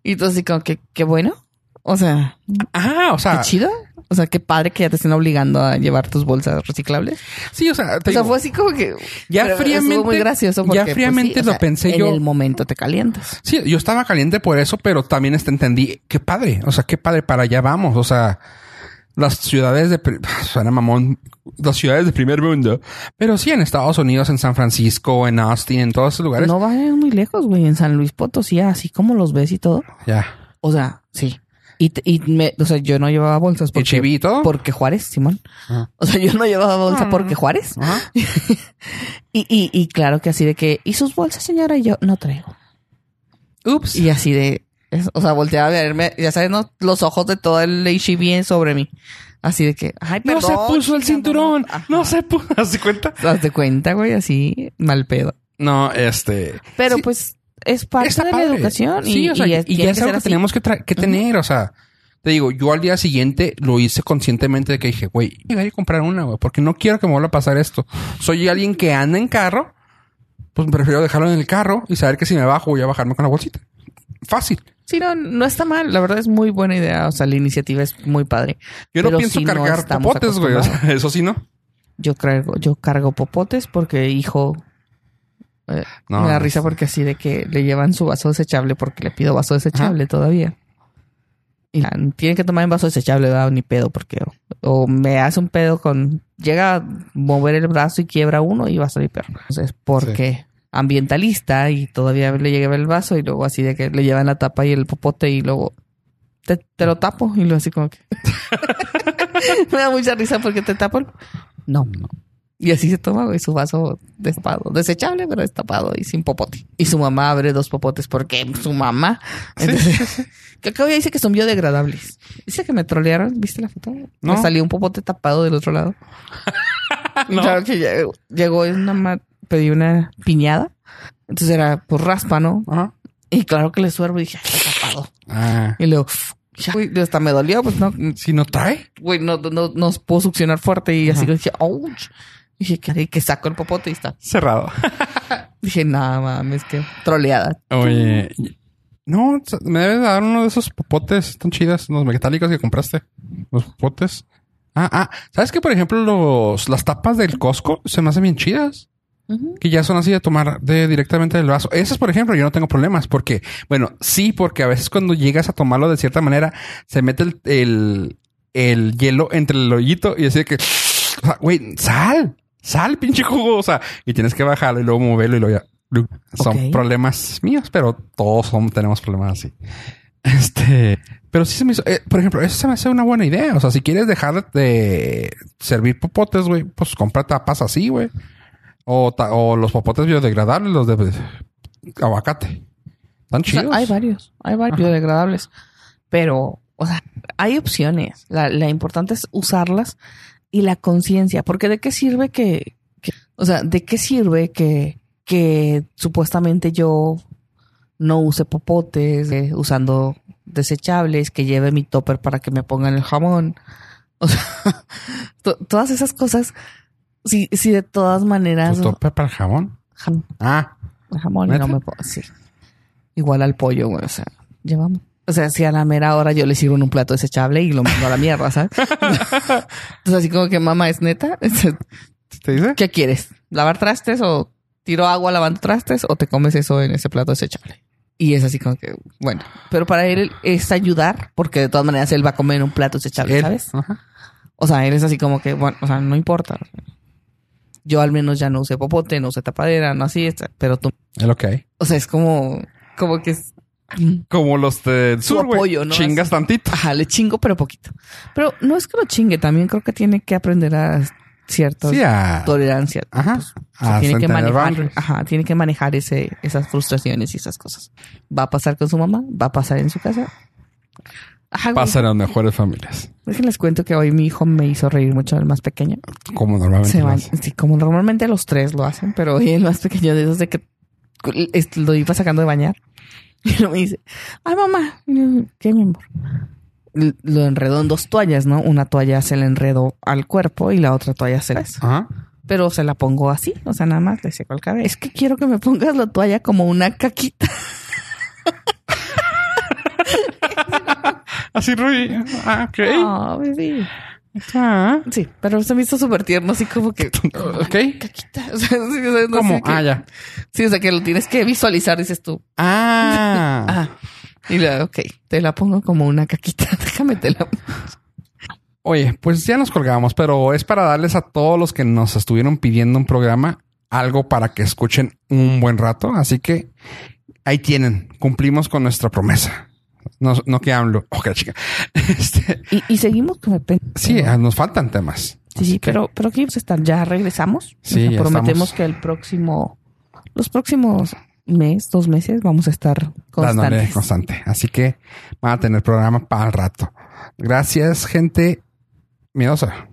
Y entonces así como que, qué bueno. O sea, ah, o sea, qué chido. O sea, qué padre que ya te estén obligando a llevar tus bolsas reciclables. sí, o sea, te o sea, digo, fue así como que Ya fríamente- muy gracioso porque, ya pues, fríamente o lo sea, pensé yo. En el momento te calientas. Sí, yo estaba caliente por eso, pero también este, entendí qué padre. O sea, qué padre para allá vamos. O sea, las ciudades de suena mamón, las ciudades de primer mundo, pero sí en Estados Unidos, en San Francisco, en Austin, en todos esos lugares. No vayan muy lejos, güey. En San Luis Potosí, así como los ves y todo. Ya. O sea, sí. Y, te- y me, o sea, yo no llevaba bolsas ¿Y porque, chivito? porque Juárez, Simón. Ajá. O sea, yo no llevaba bolsa Ah. porque Juárez. Y, y, y claro que así de que, ¿y sus bolsas, señora? Y yo, no traigo. Ups. Y así de, es- o sea, volteaba a verme, ya sabes, ¿no? los ojos de todo el HB sobre mí. Así de que, ay, No perdón. se puso el cinturón. Ajá. No se puso. ¿Haz cuenta? Haz de cuenta, güey, así, mal pedo. No, este. Pero Sí, pues, es parte está de la educación. Y, Sí, o sea, y y, ya es algo que tenemos que, tener. O sea, te digo, yo al día siguiente lo hice conscientemente de que dije, güey, voy a comprar una, güey, porque no quiero que me vuelva a pasar esto. Soy alguien que anda en carro, pues prefiero dejarlo en el carro y saber que si me bajo voy a bajarme con la bolsita. Fácil. Sí, no, no está mal. La verdad es muy buena idea. O sea, la iniciativa es muy padre. Yo no Pero pienso si cargar popotes, güey. O sea, eso sí, ¿no? Yo cargo, yo cargo popotes porque hijo eh, No, me da risa porque así de que le llevan su vaso desechable porque le pido vaso desechable todavía. Y ah, tiene que tomar en vaso desechable, ¿verdad? Ni pedo, porque o, o me hace un pedo con. Llega a mover el brazo y quiebra uno y va a salir perro. Entonces, porque ambientalista y todavía le llega el vaso y luego así de que le llevan la tapa y el popote y luego te, te lo tapo y luego así como que. me da mucha risa porque te tapo el. No, no. Y así se toma, güey, su vaso destapado. Desechable, pero destapado y sin popote. Y su mamá abre dos popotes porque su mamá. Entonces, que acá dice que son biodegradables. Dice que me trolearon. ¿Viste la foto? No. Me salió un popote tapado del otro lado. No. Claro que llegó, llegó una pedí una piñada. Entonces era por raspa, ¿no? Ajá. Y claro que le suervo y dije, "Ay, está tapado. Ah. Y luego, ya, güey, hasta me dolió, pues no, Si no trae. güey, no, no, no puedo succionar fuerte y así Ajá. dije, ouch. Dije que, que saco el popote y está. Cerrado. Dije, nada mames, que troleada. Oye, no, me debes dar uno de esos popotes tan chidas, los metálicos que compraste. Los popotes. Ah, ah, ¿sabes que por ejemplo los, las tapas del Costco se me hacen bien chidas? Que ya son así de tomar de directamente del vaso. Esas, por ejemplo, yo no tengo problemas porque, bueno, sí, porque a veces cuando llegas a tomarlo de cierta manera, se mete el, el, el hielo entre el hoyito y así de que, o sea, güey, sal, sal, pinche jugo, o sea, y tienes que bajarlo y luego moverlo y luego ya. Son problemas míos, pero todos son, tenemos problemas así. Este, pero sí se me hizo, eh, por ejemplo, eso se me hace una buena idea. O sea, si quieres dejar de servir popotes, güey, pues compra tapas así, güey. O, o los popotes biodegradables, los de aguacate. Están O sea, chidos. hay varios, hay varios Ajá. biodegradables. Pero, o sea, hay opciones. La, la importante es usarlas y la conciencia. Porque de qué sirve que, que- o sea, de qué sirve que, que supuestamente yo no use popotes, eh, usando desechables, que lleve mi topper para que me pongan el jamón. O sea, to- todas esas cosas, si, si de todas maneras, ¿Tu tope para el jabón? jam- Ah, jamón y no ¿Neta? me puedo, sí. igual al pollo, güey. O sea, llevamos. O sea, si a la mera hora yo le sirvo en un plato desechable y lo mando a la mierda, ¿sabes? Entonces, así como que mamá es neta. ¿Te dice? ¿Qué quieres? ¿Lavar trastes o tiro agua lavando trastes o te comes eso en ese plato desechable? Y es así como que, bueno, pero para él es ayudar porque de todas maneras él va a comer en un plato desechable. ¿sabes? Ajá. O sea, él es así como que, bueno, o sea, no importa. Yo al menos ya no usé popote, no usé tapadera, no así, está, pero tú, Es lo que hay. o sea, es como, como que es, Como los del Su sur, apoyo, ¿no? Chingas tantito. ajá, le chingo, pero poquito. Pero no es que lo chingue, también creo que tiene que aprender a cierta Sí, a... tolerancia. Ajá. Pues, tiene que manejar, ajá, tiene que manejar ese, esas frustraciones y esas cosas. Va a pasar con su mamá, va a pasar en su casa. Ajá. Pasa en las mejores familias. Déjenles cuento que hoy mi hijo me hizo reír mucho, el más pequeño. Como normalmente. Se. Sí, como normalmente los tres lo hacen, pero hoy el más pequeño de esos de que lo iba sacando de bañar. Y luego me dice, ay mamá, ¿qué mi amor? Lo enredó en dos toallas, ¿no? Una toalla se le enredó al cuerpo y la otra toalla se la... Ajá. Pero se la pongo así, o sea, nada más le seco el cabello. Es que quiero que me pongas la toalla como una caquita. Así, Rui. Ah, ok. Ah, bebé. Ah. Sí, pero se me hizo súper tierno, así como que... Ok. Caquita. O sea, sí, o sea, no ¿Cómo? sé Ah, ya. Sí, o sea, que lo tienes que visualizar, dices tú. Ah. Ah. Y luego, ok, te la pongo como una caquita. Déjame te la. Oye, pues ya nos colgamos, pero es para darles a todos los que nos estuvieron pidiendo un programa algo para que escuchen un buen rato. Así que ahí tienen, cumplimos con nuestra promesa. No, no que hablo. La chica. Este, Y, y seguimos con el pen. sí, ah, nos faltan temas. sí, sí, que- pero, pero aquí a estar. Ya regresamos. Sí, ya prometemos estamos. que el próximo, los próximos mes, dos meses, vamos a estar dándole constantes. constante. Así que van a tener programa para el rato. Gracias, gente miedosa.